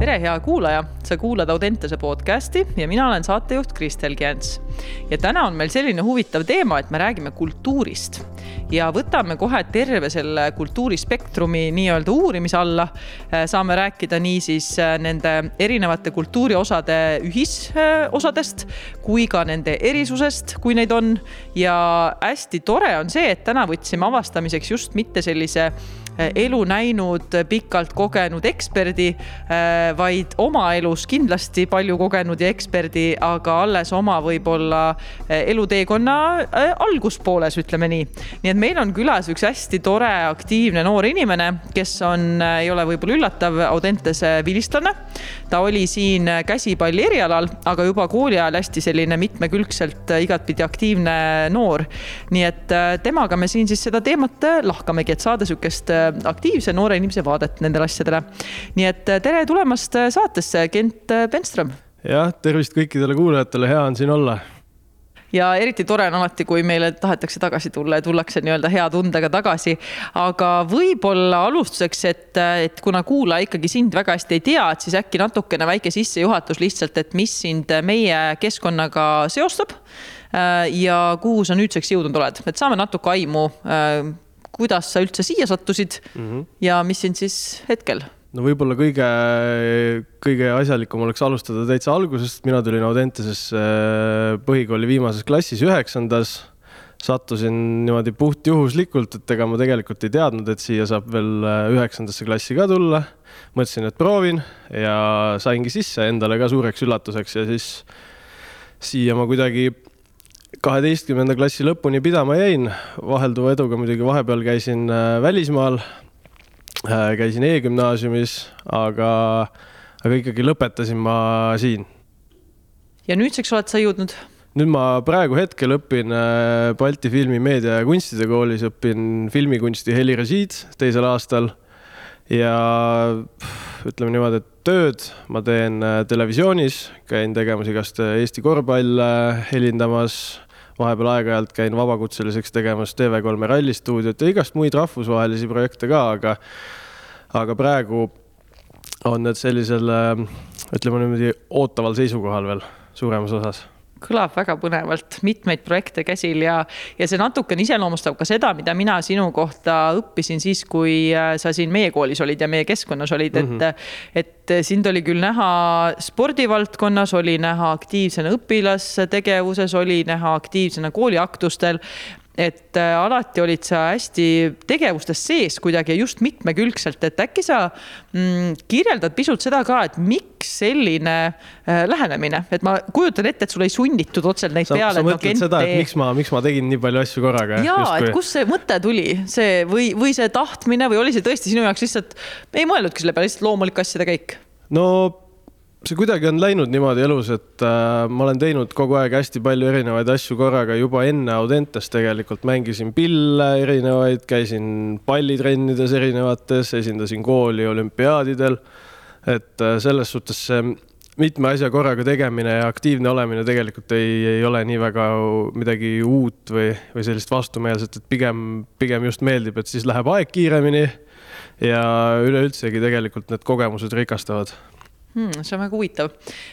tere, hea kuulaja, sa kuulad Audentese podcasti ja mina olen saatejuht Kristel Kients. ja täna on meil selline huvitav teema, et me räägime kultuurist ja võtame kohe terve selle kultuurispektrumi nii-öelda uurimise alla. saame rääkida niisiis nende erinevate kultuuriosade ühisosadest kui ka nende erisusest, kui neid on. ja hästi tore on see, et täna võtsime avastamiseks just mitte sellise elu näinud, pikalt kogenud eksperdi, äh, vaid oma elus kindlasti palju kogenud ja eksperdi, aga alles oma võib-olla äh, eluteekonna alguspooles, ütleme nii. nii et meil on külas üks hästi tore, aktiivne noor inimene, kes on, ei ole võib-olla üllatav, Audentese vilistlane. ta oli siin käsipalli erialal, aga juba kooli ajal hästi selline mitmekülgselt igatpidi aktiivne noor. nii et temaga me siin siis seda teemat lahkamegi, et saada sihukest aktiivse noore inimese vaadet nendele asjadele. nii et äh, tere tulemast äh, saatesse, Kent Penström. jah, tervist kõikidele kuulajatele, hea on siin olla ja eriti tore on alati, kui meile tahetakse tagasi tulla ja tullakse nii-öelda hea tundega tagasi. aga võib-olla alustuseks, et, et kuna kuulaja ikkagi sind väga hästi ei tea, et siis äkki natukene väike sissejuhatus lihtsalt, et mis sind meie keskkonnaga seostab. ja kuhu sa nüüdseks jõudnud oled, et saame natuke aimu kuidas sa üldse siia sattusid mm -hmm. ja mis sind siis hetkel? no võib-olla kõige, kõige asjalikum oleks alustada täitsa algusest, mina tulin Audentesesse äh, põhikooli viimases klassis üheksandas sattusin niimoodi puhtjuhuslikult, et ega ma tegelikult ei teadnud, et siia saab veel äh, üheksandasse klassi ka tulla. mõtlesin, et proovin ja saingi sisse endale ka suureks üllatuseks ja siis siia ma kuidagi kaheteistkümnenda klassi lõpuni pidama jäin, vahelduva eduga muidugi vahepeal käisin äh, välismaal, äh, käisin e-gümnaasiumis, aga, aga ikkagi lõpetasin ma siin. ja nüüdseks oled sa jõudnud? nüüd ma praegu hetkel õpin äh, Balti Filmi Meedia ja Kunstide Koolis, õpin filmikunsti helirežiid teisel aastal. Ja ütleme niimoodi, et tööd ma teen televisioonis, käin tegemas igast Eesti korvpalle helindamas vahepeal aeg-ajalt käin vabakutseliseks tegemas TV3 rallistuudiot ja igast muid rahvusvahelisi projekte ka, aga, aga praegu on need sellisel, ütleme niimoodi, ootaval seisukohal veel suuremas osas kõlab väga põnevalt, mitmeid projekte käsil ja, ja see natukene iseloomustab ka seda, mida mina sinu kohta õppisin siis, kui äh, sa siin meie koolis olid ja meie keskkonnas olid mm, -hmm. et, et sind oli küll näha spordivaldkonnas, oli näha aktiivsena õpilastegevuses, oli näha aktiivsena kooliaktustel et äh, alati olid sa hästi tegevustes sees kuidagi ja just mitmekülgselt, et äkki sa mm, kirjeldad pisut seda ka, et miks selline äh, lähenemine, et ma kujutan ette, et sul ei sunnitud otseselt neid sa, peale. sa mõtled no, seda, et miks ma, miks ma tegin nii palju asju korraga? ja, et kust see mõte tuli, see või, või see tahtmine või oli see tõesti sinu jaoks lihtsalt, ei mõelnudki selle peale, lihtsalt loomulik asjade käik? no see kuidagi on läinud niimoodi elus, et äh, ma olen teinud kogu aeg hästi palju erinevaid asju korraga, juba enne Audentes tegelikult mängisin pille erinevaid, käisin pallitrennides erinevates, esindasin kooli olümpiaadidel. et äh, selles suhtes see mitme asja korraga tegemine ja aktiivne olemine tegelikult ei, ei ole nii väga midagi uut või, või sellist vastumeelset, et pigem, pigem just meeldib, et siis läheb aeg kiiremini ja üleüldsegi tegelikult need kogemused rikastavad hmm,. see on väga huvitav.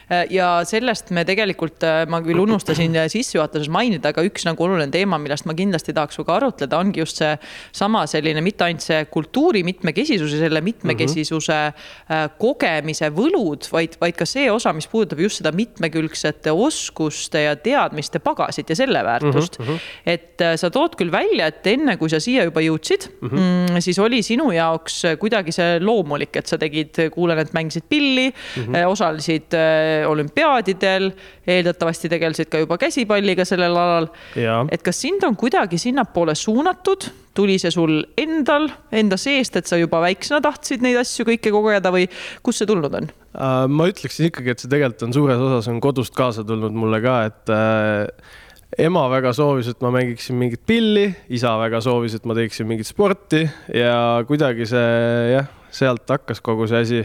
Äh, ja sellest me tegelikult, äh, ma küll unustasin sissejuhatuses mainida, aga üks nagu oluline teema, millest ma kindlasti tahaks sinuga arutleda, ongi just seesama selline mitte ainult see kultuuri mitmekesisuse, selle mitmekesisuse kogemise võlud, vaid, vaid ka see osa, mis puudutab just seda mitmekülgsete oskuste ja teadmiste pagasit ja selle väärtust mm. -hmm. et sa tood küll välja, et enne kui sa siia juba jõudsid mm, -hmm. siis oli sinu jaoks kuidagi see loomulik, et sa tegid, kuulen, et mängisid pilli mm, -hmm. osalesid äh, olümpiaadidel, eeldatavasti tegelesid ka juba käsipalliga sellel alal. et kas sind on kuidagi sinnapoole suunatud, tuli see sul endal, enda seest, et sa juba väiksena tahtsid neid asju kõike kogeda või kust see tulnud on? Äh, ma ütleksin ikkagi, et see tegelikult on suures osas on kodust kaasa tulnud mulle ka, et äh, ema väga soovis, et ma mängiksin mingit pilli, isa väga soovis, et ma teeksin mingit sporti ja kuidagi see jah, sealt hakkas kogu see asi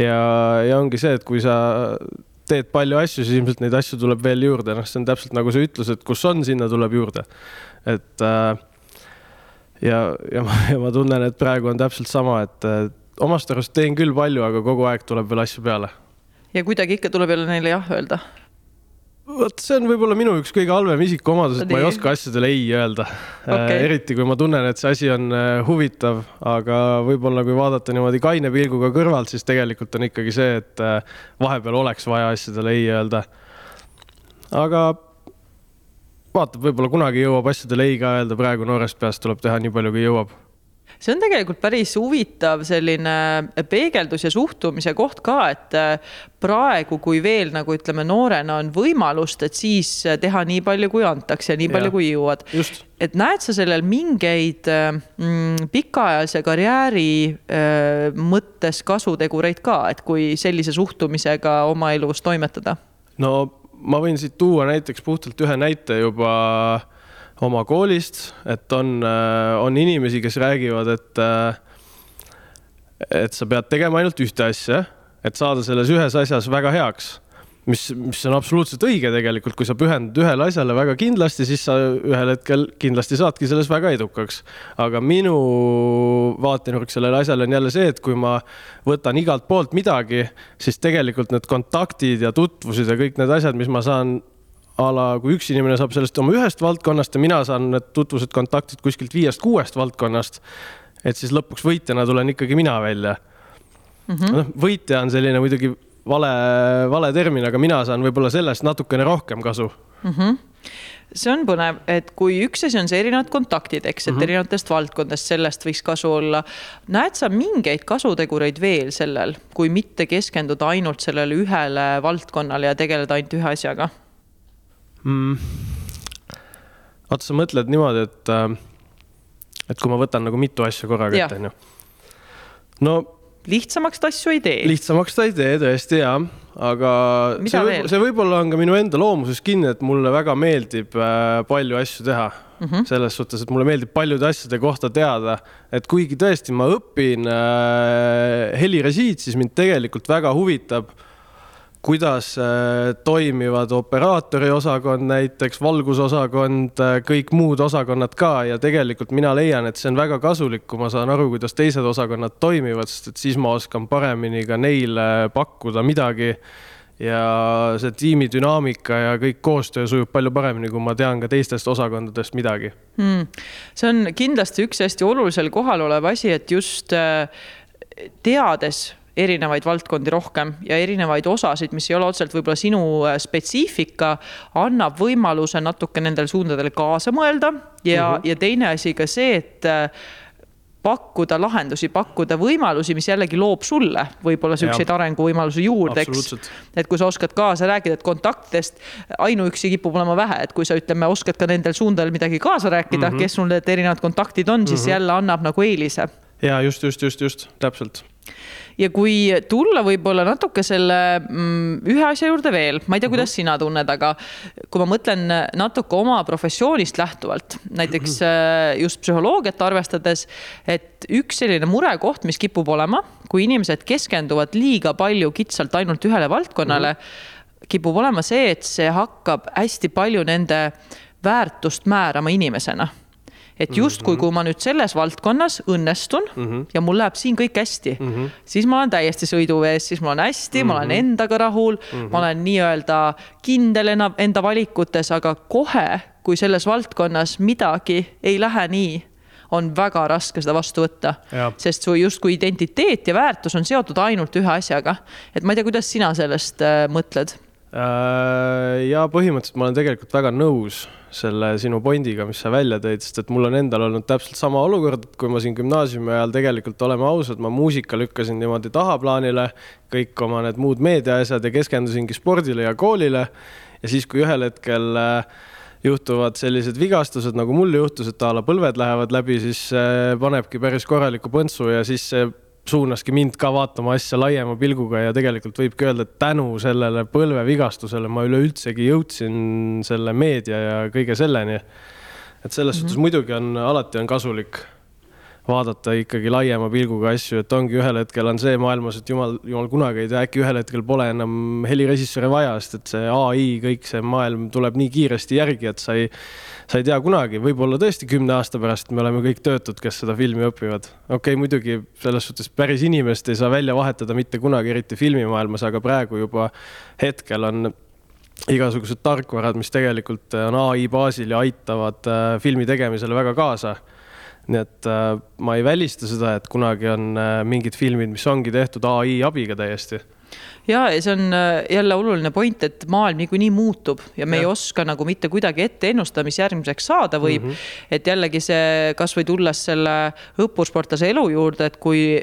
ja, ja ongi see, et kui sa teed palju asju, siis ilmselt neid asju tuleb veel juurde, noh, see on täpselt nagu see ütlus, et kus on, sinna tuleb juurde. et äh, ja, ja ma, ja ma tunnen, et praegu on täpselt sama, et omast arust teen küll palju, aga kogu aeg tuleb veel asju peale. ja kuidagi ikka tuleb jälle neile jah öelda vot see on võib-olla minu üks kõige halvem isikuomadus, et ma ei oska asjadele ei öelda. Okay.. eriti kui ma tunnen, et see asi on huvitav, aga võib-olla kui vaadata niimoodi kaine pilguga kõrvalt, siis tegelikult on ikkagi see, et vahepeal oleks vaja asjadele ei öelda. aga vaatab, võib-olla kunagi jõuab asjadele ei ka öelda, praegu noorest peast tuleb teha nii palju, kui jõuab see on tegelikult päris huvitav selline peegeldus ja suhtumise koht ka, et äh, praegu, kui veel nagu ütleme, noorena on võimalust, et siis teha nii palju, kui antakse ja nii palju, kui jõuad. et näed sa sellel mingeid äh, mm, pikaajalise karjääri äh, mõttes kasutegureid ka, et kui sellise suhtumisega oma elus toimetada? no ma võin siit tuua näiteks puhtalt ühe näite juba oma koolist, et on, äh, on inimesi, kes räägivad, et, äh, et sa pead tegema ainult ühte asja, et saada selles ühes asjas väga heaks mis, mis on absoluutselt õige tegelikult, kui sa pühendud ühele asjale väga kindlasti, siis sa ühel hetkel kindlasti saadki selles väga edukaks. aga minu vaatenurk sellele asjale on jälle see, et kui ma võtan igalt poolt midagi, siis tegelikult need kontaktid ja tutvused ja kõik need asjad, mis ma saan a la, kui üks inimene saab sellest oma ühest valdkonnast ja mina saan need tutvused, kontaktid kuskilt viiest-kuuest valdkonnast, et siis lõpuks võitjana tulen ikkagi mina välja mm. -hmm. noh, võitja on selline muidugi vale, vale termin, aga mina saan võib-olla sellest natukene rohkem kasu mm. -hmm see on põnev, et kui üks asi on see erinevad kontaktid, eks, et mm -hmm. erinevatest valdkondadest, sellest võiks kasu olla. näed sa mingeid kasutegureid veel sellel, kui mitte keskenduda ainult sellele ühele valdkonnale ja tegeleda ainult ühe asjaga? Mm.? vaata, sa mõtled niimoodi, et, äh, et kui ma võtan nagu mitu asja korraga ette, onju. no. lihtsamaks ta asju ei tee. lihtsamaks ta ei tee tõesti ja, aga Mida see võib, see võib-olla on ka minu enda loomuses kinni, et mulle väga meeldib äh, palju asju teha mm. -hmm. selles suhtes, et mulle meeldib paljude asjade kohta teada, et kuigi tõesti ma õpin äh, helirežiid, siis mind tegelikult väga huvitab kuidas äh, toimivad operaatori osakond näiteks, valgusosakond, äh, kõik muud osakonnad ka. Ja tegelikult mina leian, et see on väga kasulik, kui ma saan aru, kuidas teised osakonnad toimivad, sest et siis ma oskan paremini ka neile pakkuda midagi. ja see tiimi dünaamika ja kõik koostöö sujub palju paremini, kui ma tean ka teistest osakondadest midagi. Hmm.. see on kindlasti üks hästi olulisel kohal olev asi, et just äh, teades erinevaid valdkondi rohkem ja erinevaid osasid, mis ei ole otseselt võib-olla sinu äh, spetsiifika, annab võimaluse natuke nendel suundadel kaasa mõelda ja uh, -huh. ja teine asi ka see, et äh, pakkuda lahendusi, pakkuda võimalusi, mis jällegi loob sulle võib-olla siukseid arenguvõimalusi juurde, eks. et kui sa oskad kaasa rääkida, et kontaktidest ainuüksi kipub olema vähe, et kui sa ütleme, oskad ka nendel suundadel midagi kaasa rääkida mm, -hmm. kes sul need erinevad kontaktid on, siis mm -hmm. jälle annab nagu eelise. ja just, just, just, just täpselt ja kui tulla võib-olla natuke selle mm, ühe asja juurde veel, ma ei tea, kuidas mm -hmm. sina tunned, aga kui ma mõtlen natuke oma professioonist lähtuvalt, näiteks mm -hmm. just psühholoogiat arvestades, et üks selline murekoht, mis kipub olema, kui inimesed keskenduvad liiga palju kitsalt ainult ühele valdkonnale mm, -hmm. kipub olema see, et see hakkab hästi palju nende väärtust määrama inimesena et justkui, kui ma nüüd selles valdkonnas õnnestun mm -hmm. ja mul läheb siin kõik hästi mm, -hmm. siis ma olen täiesti sõiduvees, siis mul on hästi mm, -hmm. ma olen mhm. endaga rahul mm, -hmm. ma olen nii-öelda kindel enda valikutes, aga kohe, kui selles valdkonnas midagi ei lähe nii on väga raske seda vastu võtta, sest su justkui identiteet ja väärtus on seotud ainult ühe asjaga. et ma ei tea, kuidas sina sellest äh, mõtled ja põhimõtteliselt ma olen tegelikult väga nõus selle sinu pointiga, mis sa välja tõid, sest et mul on endal olnud täpselt sama olukord, et kui ma siin gümnaasiumi ajal tegelikult, oleme ausad, ma muusika lükkasin niimoodi tahaplaanile, kõik oma need muud meediaasjad ja keskendusingi spordile ja koolile. ja siis, kui ühel hetkel äh, juhtuvad sellised vigastused, nagu mul juhtus, et a la põlved lähevad läbi, siis panebki päris korraliku põntsu ja siis see suunaski mind ka vaatama asja laiema pilguga ja tegelikult võibki öelda, et tänu sellele põlvevigastusele ma üleüldsegi jõudsin selle meedia ja kõige selleni. et selles mm -hmm. suhtes muidugi on, alati on kasulik vaadata ikkagi laiema pilguga asju, et ongi ühel hetkel on see maailmas, et jumal, jumal kunagi ei tea, äkki ühel hetkel pole enam helirežissööre vaja, sest et see ai, kõik see maailm tuleb nii kiiresti järgi, et sa ei, sa ei tea kunagi, võib-olla tõesti kümne aasta pärast me oleme kõik töötud, kes seda filmi õpivad. okei okay,, muidugi selles suhtes päris inimest ei saa välja vahetada mitte kunagi, eriti filmimaailmas, aga praegu juba hetkel on igasugused tarkvarad, mis tegelikult on ai baasil ja aitavad äh, filmi tegemisele väga kaasa nii et äh, ma ei välista seda, et kunagi on äh, mingid filmid, mis ongi tehtud ai abiga täiesti ja, ja see on äh, jälle oluline point, et maailm niikuinii muutub ja me ja. ei oska nagu mitte kuidagi ette ennustada, mis järgmiseks saada võib mm. -hmm. et jällegi see kasvõi tulles selle õppursportlase elu juurde, et kui,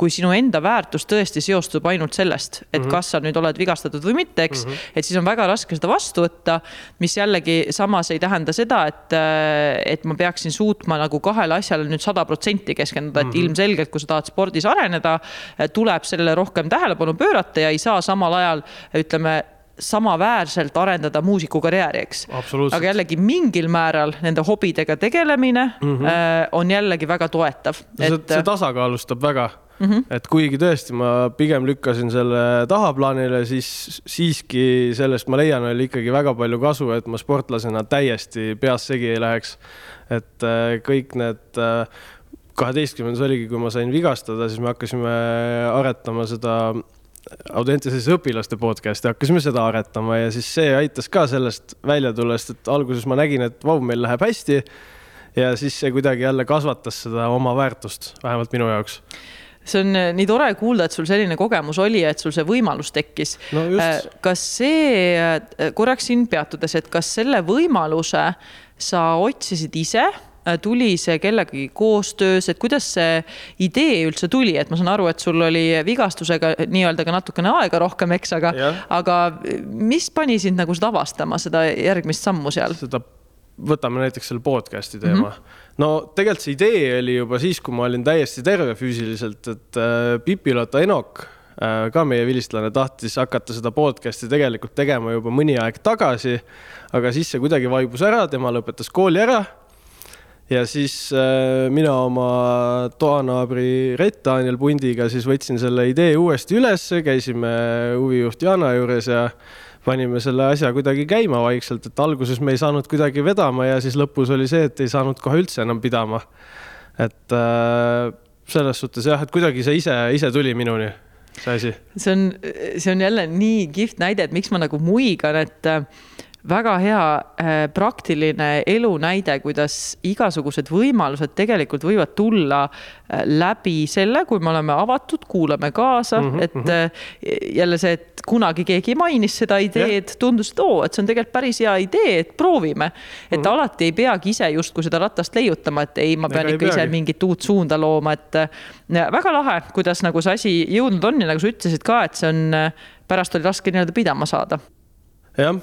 kui sinu enda väärtus tõesti seostub ainult sellest, et mm -hmm. kas sa nüüd oled vigastatud või mitte, eks mm, -hmm. et siis on väga raske seda vastu võtta. mis jällegi samas ei tähenda seda, et, äh, et ma peaksin suutma nagu kahele asjale nüüd sada protsenti keskenduda, et mm -hmm. ilmselgelt, kui sa tahad spordis areneda, tuleb sellele rohkem tähelepanu pöörata ja ei saa samal ajal ütleme samaväärselt arendada muusikukarjääri, eks. aga jällegi mingil määral nende hobidega tegelemine mm -hmm. äh, on jällegi väga toetav. Et... see tasakaalustab väga mm, -hmm. et kuigi tõesti ma pigem lükkasin selle tahaplaanile, siis siiski sellest ma leian, oli ikkagi väga palju kasu, et ma sportlasena täiesti peast segi ei läheks. et äh, kõik need äh, kaheteistkümnendas oligi, kui ma sain vigastada, siis me hakkasime aretama seda Audentases õpilaste podcast'i, hakkasime seda aretama ja siis see aitas ka sellest välja tulla, sest et alguses ma nägin, et vau, meil läheb hästi. ja siis see kuidagi jälle kasvatas seda oma väärtust, vähemalt minu jaoks see on eh, nii tore kuulda, et sul selline kogemus oli, et sul see võimalus tekkis no. Eh, kas see, eh, korraks siin peatudes, et kas selle võimaluse sa otsisid ise tuli see kellegagi koostöös, et kuidas see idee üldse tuli, et ma saan aru, et sul oli vigastusega nii-öelda ka natukene aega rohkem, eks, aga, aga mis pani sind nagu seda avastama, seda järgmist sammu seal? seda, võtame näiteks selle podcast'i teema mm. -hmm. no tegelikult see idee oli juba siis, kui ma olin täiesti terve füüsiliselt, et äh, Pipi-Lotta Enok äh, ka meie vilistlane tahtis hakata seda podcast'i tegelikult tegema juba mõni aeg tagasi. aga siis see kuidagi vaibus ära, tema lõpetas kooli ära ja siis äh, mina oma toanaabri Rett Daniel Pundiga siis võtsin selle idee uuesti ülesse, käisime huvijuht Jana juures ja panime selle asja kuidagi käima vaikselt, et alguses me ei saanud kuidagi vedama ja siis lõpus oli see, et ei saanud kohe üldse enam pidama. et äh, selles suhtes jah, et kuidagi see ise, ise tuli minuni, see asi. see on, see on jälle nii kihvt näide, et miks ma nagu muigan, et äh, väga hea äh, praktiline elunäide, kuidas igasugused võimalused tegelikult võivad tulla äh, läbi selle, kui me oleme avatud, kuulame kaasa mm, -hmm, et mm -hmm. jälle see, et kunagi keegi mainis seda ideed, tundus, et oo, et see on tegelikult päris hea idee, et proovime. et mm -hmm. alati ei peagi ise justkui seda ratast leiutama, et ei, ma pean Ega ikka ise mingit uut suunda looma, et väga lahe, kuidas nagu see asi jõudnud on ja nagu sa ütlesid ka, et see on, pärast oli raske nii-öelda pidama saada jah,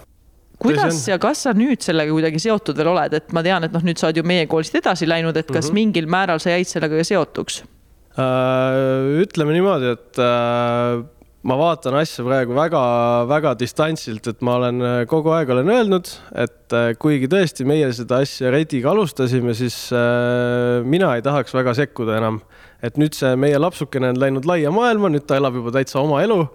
kuidas ja kas sa nüüd sellega kuidagi seotud veel oled, et ma tean, et noh, nüüd sa oled ju meie koolist edasi läinud, et kas mm -hmm. mingil määral sa jäid sellega seotuks äh,? ütleme niimoodi, et äh, ma vaatan asja praegu väga-väga distantsilt, et ma olen äh, kogu aeg olen öelnud, et kuigi tõesti meie seda asja Rediga alustasime, siis mina ei tahaks väga sekkuda enam. et nüüd see meie lapsukene on läinud laia maailma, nüüd ta elab juba täitsa oma elu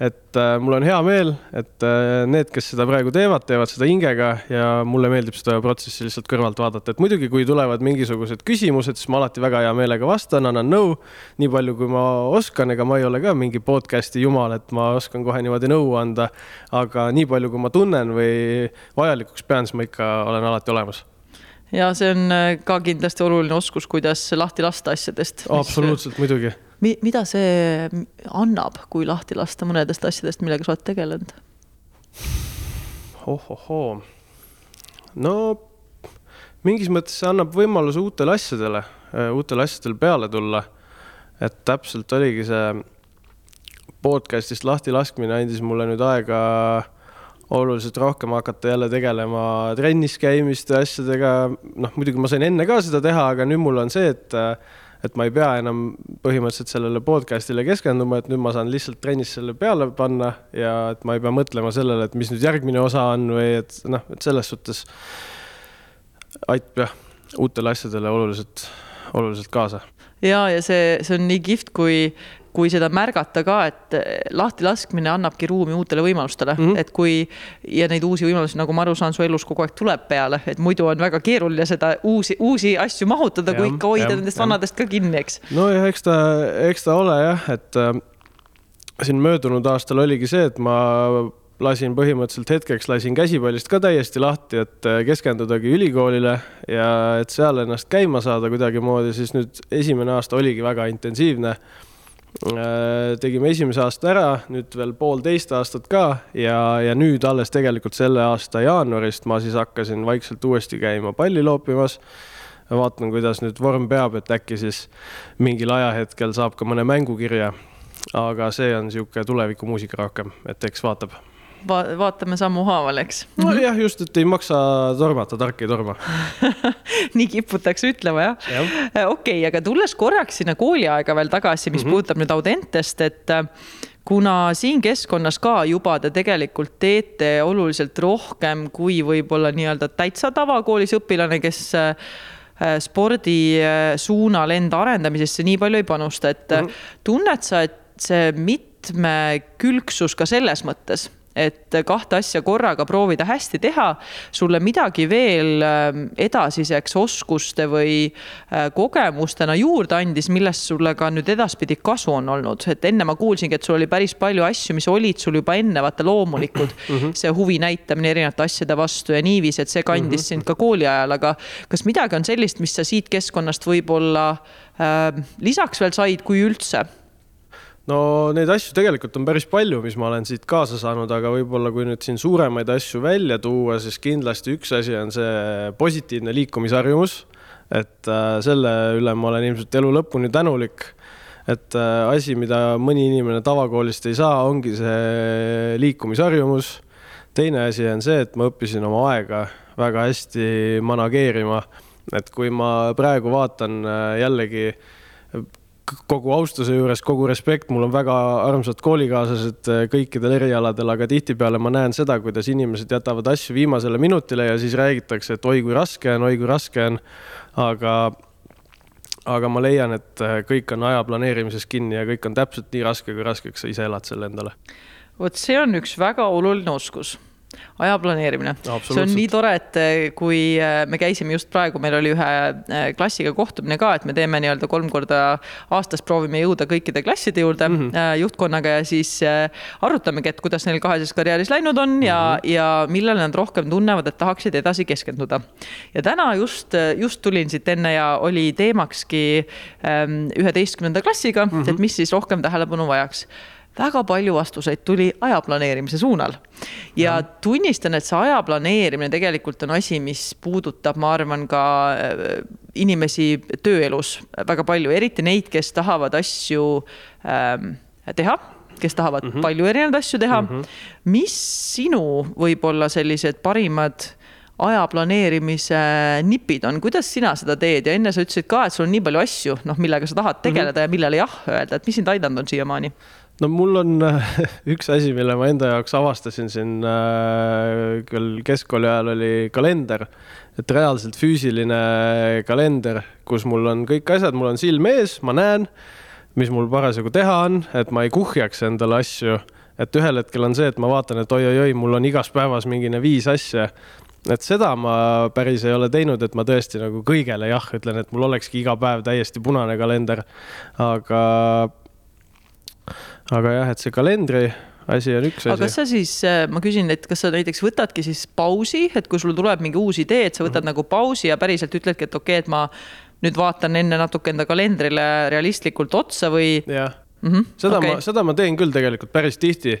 et äh, mul on hea meel, et äh, need, kes seda praegu teevad, teevad seda hingega ja mulle meeldib seda protsessi lihtsalt kõrvalt vaadata, et muidugi, kui tulevad mingisugused küsimused, siis ma alati väga hea meelega vastan, annan nõu. nii palju, kui ma oskan, ega ma ei ole ka mingi podcast'i jumal, et ma oskan kohe niimoodi nõu anda. aga nii palju, kui ma tunnen või vajalikuks pean, siis ma ikka olen alati olemas ja see on äh, ka kindlasti oluline oskus, kuidas lahti lasta asjadest. absoluutselt, muidugi mi-, mida see annab, kui lahti lasta mõnedest asjadest, millega sa oled tegelenud oh,? ohohoo, no mingis mõttes see annab võimaluse uutele asjadele, äh, uutele asjadele peale tulla. et täpselt oligi see podcast'ist lahti laskmine andis mulle nüüd aega oluliselt rohkem hakata jälle tegelema trennis käimiste asjadega. noh, muidugi ma sain enne ka seda teha, aga nüüd mul on see, et äh, et ma ei pea enam põhimõtteliselt sellele podcast'ile keskenduma, et nüüd ma saan lihtsalt trennis selle peale panna ja et ma ei pea mõtlema sellele, et mis nüüd järgmine osa on või et noh, et selles suhtes aitab jah, uutele asjadele oluliselt, oluliselt kaasa. Ja, ja see, see on nii kihvt, kui kui seda märgata ka, et lahtilaskmine annabki ruumi uutele võimalustele mm, -hmm. et kui ja neid uusi võimalusi, nagu ma aru saan, su elus kogu aeg tuleb peale, et muidu on väga keeruline seda uusi, uusi asju mahutada, kui ikka hoida ja, nendest ja. vanadest ka kinni, eks. nojah, eks ta, eks ta ole jah, et äh, siin möödunud aastal oligi see, et ma lasin põhimõtteliselt hetkeks lasin käsipallist ka täiesti lahti, et äh, keskendudagi ülikoolile ja et seal ennast käima saada kuidagimoodi, siis nüüd esimene aasta oligi väga intensiivne Äh, tegime esimese aasta ära, nüüd veel poolteist aastat ka ja, ja nüüd alles tegelikult selle aasta jaanuarist ma siis hakkasin vaikselt uuesti käima palli loopimas. vaatan, kuidas nüüd vorm peab, et äkki siis mingil ajahetkel saab ka mõne mängu kirja. aga see on niisugune tulevikumuusika rohkem, et eks vaatab va vaatame sammuhaaval, eks. nojah, just, et ei maksa tormata, tark ei torma nii kiputakse ütlema, jah ja.? okei okay,, aga tulles korraks sinna kooliaega veel tagasi, mis mm -hmm. puudutab nüüd Audentest, et äh, kuna siin keskkonnas ka juba te tegelikult teete oluliselt rohkem kui võib-olla nii-öelda täitsa tavakoolis õpilane, kes äh, spordi äh, suunal enda arendamisesse nii palju ei panusta, et mm -hmm. tunned sa, et see mitmekülgsus ka selles mõttes et kahte asja korraga proovida hästi teha, sulle midagi veel ähm, edasiseks oskuste või äh, kogemustena juurde andis, millest sulle ka nüüd edaspidi kasu on olnud, et enne ma kuulsingi, et sul oli päris palju asju, mis olid sul juba enne vaata loomulikud mm, -hmm. see huvi näitamine erinevate asjade vastu ja niiviisi, et see kandis mm -hmm. sind ka kooli ajal, aga kas midagi on sellist, mis sa siit keskkonnast võib-olla äh, lisaks veel said, kui üldse? No neid asju tegelikult on päris palju, mis ma olen siit kaasa saanud, aga võib-olla kui nüüd siin suuremaid asju välja tuua, siis kindlasti üks asi on see positiivne liikumisharjumus. et äh, selle üle ma olen ilmselt elu lõpuni tänulik. et äh, asi, mida mõni inimene tavakoolist ei saa, ongi see liikumisharjumus. teine asi on see, et ma õppisin oma aega väga hästi manageerima. et kui ma praegu vaatan äh, jällegi kogu austuse juures, kogu respekt, mul on väga armsad koolikaaslased eh, kõikidel erialadel, aga tihtipeale ma näen seda, kuidas inimesed jätavad asju viimasele minutile ja siis räägitakse, et oi kui raske on, oi kui raske on. aga, aga ma leian, et eh, kõik on aja planeerimises kinni ja kõik on täpselt nii raske, kui raskeks sa ise elad selle endale. vot see on üks väga oluline oskus aja planeerimine. see on nii tore, et eh, kui eh, me käisime just praegu, meil oli ühe eh, klassiga kohtumine ka, et me teeme nii-öelda kolm korda aastas, proovime jõuda kõikide klasside juurde mm -hmm. juhtkonnaga ja siis arutamegi, et kuidas neil kaheses karjääris läinud on ja mm, -hmm. ja millele nad rohkem tunnevad, et tahaksid edasi keskenduda. ja täna just, just tulin siit enne ja oli teemakski ehm, üheteistkümnenda klassiga mm, -hmm. et mis siis rohkem tähelepanu vajaks väga palju vastuseid tuli aja planeerimise suunal. ja tunnistan, et see aja planeerimine tegelikult on asi, mis puudutab, ma arvan, ka äh, inimesi tööelus väga palju, eriti neid, kes tahavad asju ähm, teha kes tahavad mm -hmm. palju erinevaid asju teha mm. -hmm. mis sinu võib-olla sellised parimad aja planeerimise nipid on, kuidas sina seda teed ja enne sa ütlesid ka, et sul on nii palju asju, noh, millega sa tahad tegeleda mm -hmm. ja millele jah öelda, et mis sind aidanud on siiamaani? No mul on äh, üks asi, mille ma enda jaoks avastasin siin äh, küll keskkooli ajal oli kalender, et reaalselt füüsiline kalender, kus mul on kõik asjad, mul on silm ees, ma näen, mis mul parasjagu teha on, et ma ei kuhjaks endale asju. et ühel hetkel on see, et ma vaatan, et oi-oi-oi, mul on igas päevas mingine viis asja et seda ma päris ei ole teinud, et ma tõesti nagu kõigele jah ütlen, et mul olekski iga päev täiesti punane kalender. aga aga jah, et see kalendri asi on üks asi. aga kas sa siis, äh, ma küsin, et kas sa näiteks võtadki siis pausi, et kui sul tuleb mingi uus idee, et sa võtad mm -hmm. nagu pausi ja päriselt ütledki, et okei okay,, et ma nüüd vaatan enne natuke enda kalendrile realistlikult otsa või? jah mm -hmm. seda okay. ma, seda ma teen küll tegelikult päris tihti.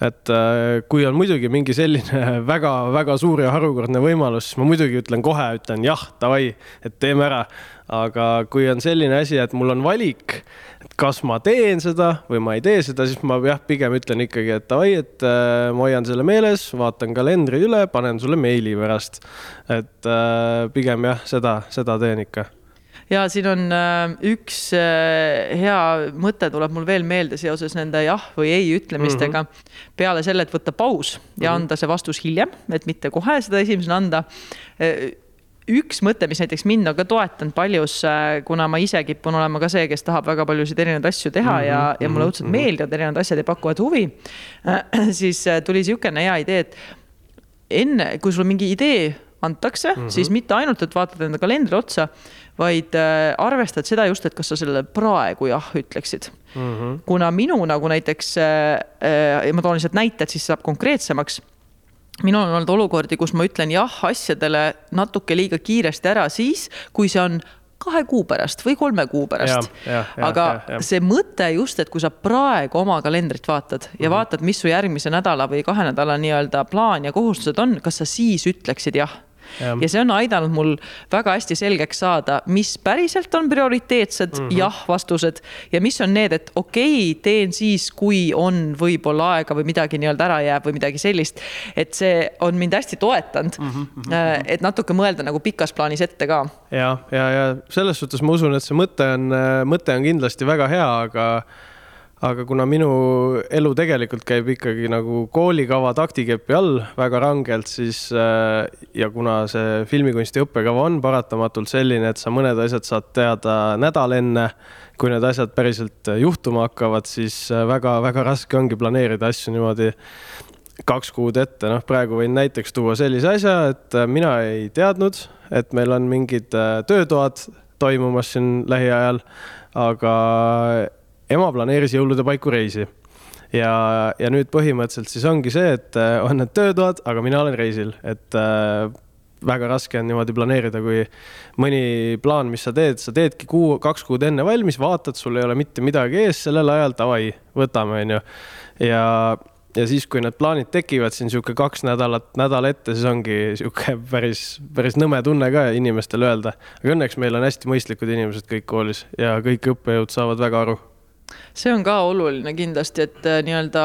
et äh, kui on muidugi mingi selline väga-väga suur ja harukordne võimalus, siis ma muidugi ütlen kohe, ütlen jah, davai, et teeme ära. aga kui on selline asi, et mul on valik et kas ma teen seda või ma ei tee seda, siis ma jah, pigem ütlen ikkagi, et davai, et äh, ma hoian selle meeles, vaatan kalendri üle, panen sulle meili pärast. et äh, pigem jah, seda, seda teen ikka ja siin on äh, üks äh, hea mõte tuleb mul veel meelde seoses nende jah või ei ütlemistega mm. -hmm. peale selle, et võtta paus ja mm -hmm. anda see vastus hiljem, et mitte kohe seda esimesena anda äh, üks mõte, mis näiteks mind on ka toetanud paljus, kuna ma ise kipun olema ka see, kes tahab väga paljusid erinevaid asju teha mm -hmm, ja, ja mulle õudselt mm -hmm. meeldivad erinevad asjad ja pakuvad huvi. siis tuli niisugune hea idee, et enne, kui sul mingi idee antakse mm, -hmm. siis mitte ainult, et vaatad enda kalendri otsa, vaid äh, arvestad seda just, et kas sa sellele praegu jah ütleksid mm. -hmm. kuna minu nagu näiteks äh,, äh, ma toon lihtsalt näited, siis saab konkreetsemaks minul on olnud olukordi, kus ma ütlen jah asjadele natuke liiga kiiresti ära siis, kui see on kahe kuu pärast või kolme kuu pärast. aga ja, ja. see mõte just, et kui sa praegu oma kalendrit vaatad ja mm -hmm. vaatad, mis su järgmise nädala või kahe nädala nii-öelda plaan ja kohustused on, kas sa siis ütleksid jah ja. ja see on aidanud mul väga hästi selgeks saada, mis päriselt on prioriteetsed mm -hmm. jah-vastused ja mis on need, et okei okay,, teen siis, kui on võib-olla aega või midagi nii-öelda ära jääb või midagi sellist. et see on mind hästi toetanud mm, -hmm. et natuke mõelda nagu pikas plaanis ette ka. ja, ja, ja selles suhtes ma usun, et see mõte on, mõte on kindlasti väga hea, aga aga kuna minu elu tegelikult käib ikkagi nagu koolikava taktikepi all väga rangelt, siis äh, ja kuna see filmikunsti õppekava on paratamatult selline, et sa mõned asjad saad teada nädal enne, kui need asjad päriselt juhtuma hakkavad, siis väga-väga äh, raske ongi planeerida asju niimoodi kaks kuud ette, noh, praegu võin näiteks tuua sellise asja, et äh, mina ei teadnud, et meil on mingid töötoad toimumas siin lähiajal, aga ema planeeris jõulude paiku reisi ja, ja nüüd põhimõtteliselt siis ongi see, et äh, on need töötoad, aga mina olen reisil, et äh, väga raske on niimoodi planeerida, kui mõni plaan, mis sa teed, sa teedki kuu, kaks kuud enne valmis, vaatad, sul ei ole mitte midagi ees sellel ajal, davai, võtame, onju. ja, ja siis, kui need plaanid tekivad siin sihuke kaks nädalat, nädal ette, siis ongi sihuke päris, päris nõme tunne ka inimestele öelda. aga õnneks meil on hästi mõistlikud inimesed kõik koolis ja kõik õppejõud saavad väga aru see on ka oluline kindlasti, et äh, nii-öelda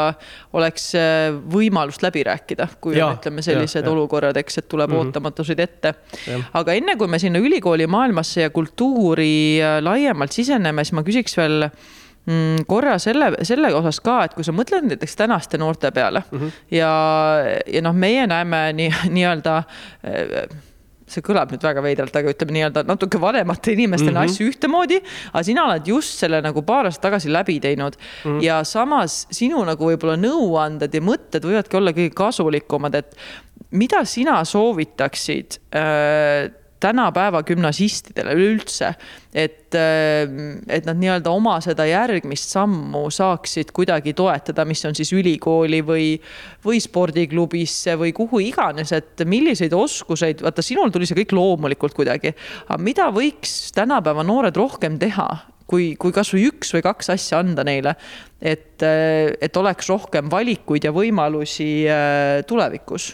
oleks äh, võimalust läbi rääkida, kui ja, on, ütleme, sellised ja, ja. olukorrad, eks, et tuleb mm -hmm. ootamatuseid ette. aga enne kui me sinna ülikooli maailmasse ja kultuuri äh, laiemalt siseneme, siis ma küsiks veel mm, korra selle, selle osas ka, et kui sa mõtled näiteks tänaste noorte peale mm -hmm. ja, ja noh, meie näeme nii, nii-öelda see kõlab nüüd väga veidralt, aga ütleme nii-öelda natuke vanemate inimestena mm -hmm. asju ühtemoodi. aga sina oled just selle nagu paar aastat tagasi läbi teinud mm -hmm. ja samas sinu nagu võib-olla nõuanded ja mõtted võivadki olla kõige kasulikumad, et mida sina soovitaksid äh, tänapäeva gümnasistidele üleüldse, et, äh, et nad nii-öelda oma seda järgmist sammu saaksid kuidagi toetada, mis on siis ülikooli või, või spordiklubisse või kuhu iganes, et milliseid oskuseid, vaata, sinul tuli see kõik loomulikult kuidagi, aga mida võiks tänapäeva noored rohkem teha, kui, kui kasvõi üks või kaks asja anda neile, et, äh, et oleks rohkem valikuid ja võimalusi äh, tulevikus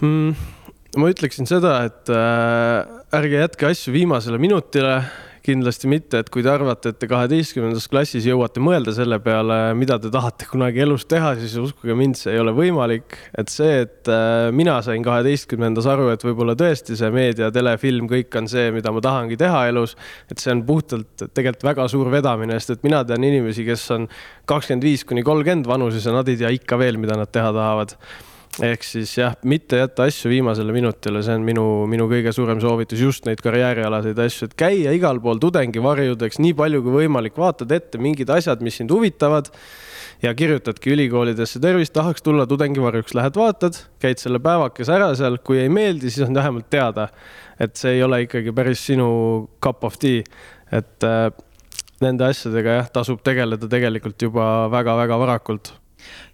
mm.? Ma ütleksin seda, et äh, ärge jätke asju viimasele minutile, kindlasti mitte, et kui te arvate, et te kaheteistkümnendas klassis jõuate mõelda selle peale, mida te tahate kunagi elus teha, siis uskuge mind, see ei ole võimalik. et see, et äh, mina sain kaheteistkümnendas aru, et võib-olla tõesti see meedia, telefilm, kõik on see, mida ma tahangi teha elus, et see on puhtalt tegelikult väga suur vedamine, sest et mina tean inimesi, kes on kakskümmend viis kuni kolmkümmend vanuses ja nad ei tea ikka veel, mida nad teha tahavad ehk siis jah, mitte jätta asju viimasele minutile, see on minu, minu kõige suurem soovitus, just neid karjäärialaseid asju, et käia igal pool tudengivarjudeks nii palju kui võimalik, vaatad ette mingid asjad, mis sind huvitavad ja kirjutadki ülikoolidesse, tervist, tahaks tulla tudengivarjuks, lähed vaatad, käid selle päevakese ära seal, kui ei meeldi, siis on vähemalt teada, et see ei ole ikkagi päris sinu cup of tea, et äh, nende asjadega jah, tasub tegeleda tegelikult juba väga-väga varakult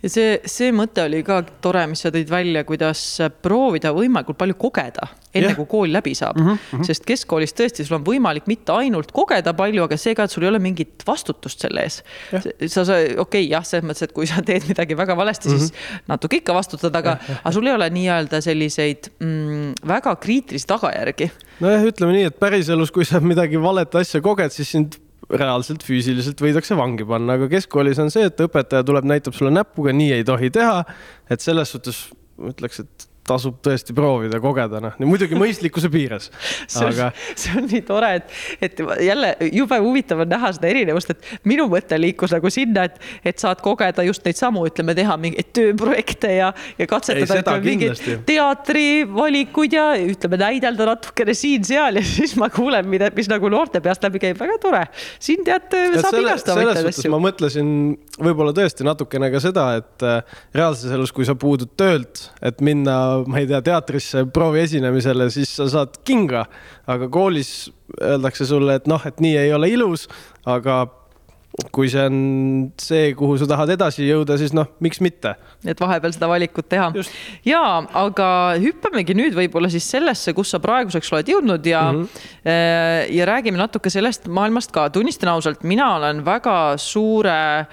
ja see, see mõte oli ka tore, mis sa tõid välja, kuidas proovida võimalikult palju kogeda, enne yeah. kui kool läbi saab mm. -hmm. sest keskkoolis tõesti, sul on võimalik mitte ainult kogeda palju, aga see ka, et sul ei ole mingit vastutust selle ees yeah.. sa, sa, okei okay,, jah, selles mõttes, et kui sa teed midagi väga valesti mm, -hmm. siis mhm. natuke ikka vastutad, aga yeah,, yeah. aga sul ei ole nii-öelda selliseid mm, väga kriitilisi tagajärgi. nojah, ütleme nii, et päriselus, kui sa midagi valet asja koged, siis sind reaalselt füüsiliselt võidakse vangi panna, aga keskkoolis on see, et õpetaja tuleb, näitab sulle näpuga, nii ei tohi teha. et selles suhtes ma ütleks, et tasub tõesti proovida, kogeda, noh, muidugi mõistlikkuse piires aga.... see on nii tore, et, et jälle jube huvitav on näha seda erinevust, et minu mõte liikus nagu sinna, et, et saad kogeda just neid samu, ütleme, teha mingeid tööprojekte ja, ja katsetada mingeid teatrivalikuid ja ütleme, näidelda natukene siin-seal ja siis ma kuulen, mida, mis nagu noorte peast läbi käib, väga tore. siin tead, saab igastavaid asju. ma mõtlesin võib-olla tõesti natukene ka seda, et äh, reaalses elus, kui sa puudud töölt, et minna ma ei tea, teatrisse proovi esinemisele, siis sa saad kinga. aga koolis öeldakse sulle, et noh, et nii ei ole ilus, aga kui see on see, kuhu sa tahad edasi jõuda, siis noh, miks mitte. et vahepeal seda valikut teha. ja, aga hüppamegi nüüd võib-olla siis sellesse, kus sa praeguseks oled jõudnud ja mm, -hmm. ja räägime natuke sellest maailmast ka. tunnistan ausalt, mina olen väga suure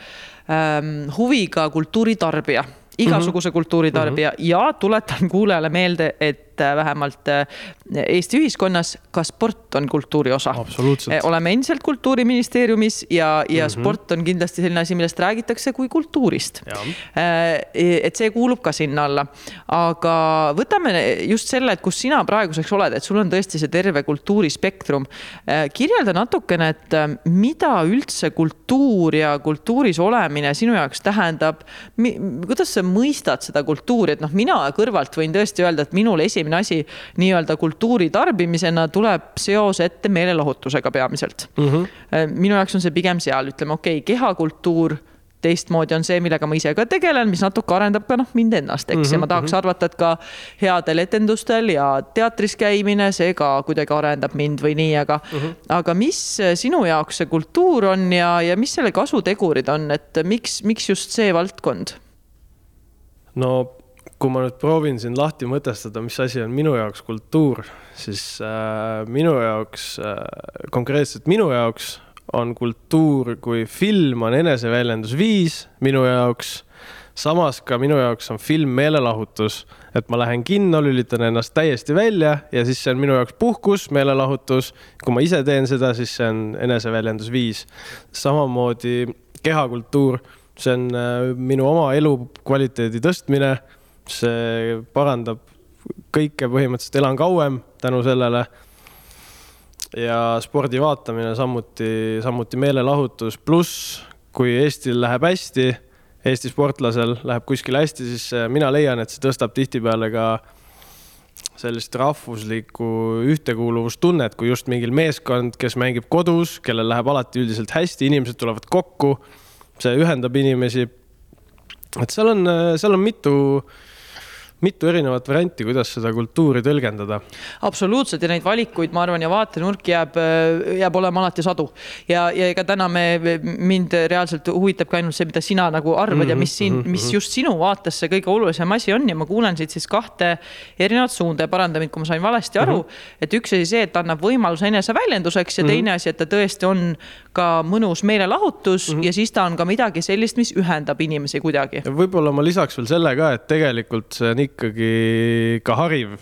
ähm, huviga kultuuritarbija igasuguse kultuuritarbija mm -hmm. ja tuletan kuulajale meelde, et äh, vähemalt äh, Eesti ühiskonnas ka sport on kultuuri osa. Äh, oleme endiselt Kultuuriministeeriumis ja, ja mm -hmm. sport on kindlasti selline asi, millest räägitakse kui kultuurist. et see kuulub ka sinna alla. aga võtame just selle, et kus sina praeguseks oled, et sul on tõesti see terve kultuurispektrum. kirjelda natukene, et mida üldse kultuur ja kultuuris olemine sinu jaoks tähendab. kuidas sa mõistad seda kultuuri, et noh, mina kõrvalt võin tõesti öelda, et minul esimene asi nii-öelda kultuuri tarbimisena tuleb seos ette meelelahutusega peamiselt mm. -hmm. minu jaoks on see pigem seal, ütleme, okei okay,, kehakultuur teistmoodi on see, millega ma ise ka tegelen, mis natuke arendab ka noh, mind ennast, eks mm, -hmm. ja ma tahaks mhm. arvata, et ka headel etendustel ja teatris käimine, see ka kuidagi arendab mind või nii, aga mm, -hmm. aga mis sinu jaoks see kultuur on ja, ja mis selle kasutegurid on, et miks, miks just see valdkond? no kui ma nüüd proovin siin lahti mõtestada, mis asi on minu jaoks kultuur, siis äh, minu jaoks äh,, konkreetselt minu jaoks on kultuur, kui film on eneseväljendusviis minu jaoks. samas ka minu jaoks on film meelelahutus, et ma lähen kinno, lülitan ennast täiesti välja ja siis see on minu jaoks puhkus, meelelahutus. kui ma ise teen seda, siis see on eneseväljendusviis. samamoodi kehakultuur see on äh, minu oma elukvaliteedi tõstmine. See parandab kõike, põhimõtteliselt elan kauem tänu sellele. ja spordi vaatamine samuti, samuti meelelahutus, pluss kui Eestil läheb hästi, Eesti sportlasel läheb kuskil hästi, siis äh, mina leian, et see tõstab tihtipeale ka sellist rahvuslikku ühtekuuluvustunnet, kui just mingil meeskond, kes mängib kodus, kellel läheb alati üldiselt hästi, inimesed tulevad kokku see ühendab inimesi. et seal on, seal on mitu mitu erinevat varianti, kuidas seda kultuuri tõlgendada. absoluutselt ja neid valikuid, ma arvan, ja vaatenurk jääb, jääb olema alati sadu. ja, ja ega täna me, mind reaalselt huvitabki ainult see, mida sina nagu arvad mm -hmm, ja mis siin, mhm, mis mhm. just sinu vaates see kõige olulisem asi on ja ma kuulen siit siis kahte erinevat suunda ja paranda mind, kui ma sain valesti aru mm. -hmm. et üks asi see, et annab võimaluse eneseväljenduseks ja mm -hmm. teine asi, et ta tõesti on ka mõnus meelelahutus mm -hmm. ja siis ta on ka midagi sellist, mis ühendab inimesi kuidagi. võib-olla ma lisaks veel selle ka, et tegelikult see ikka ikkagi ka hariv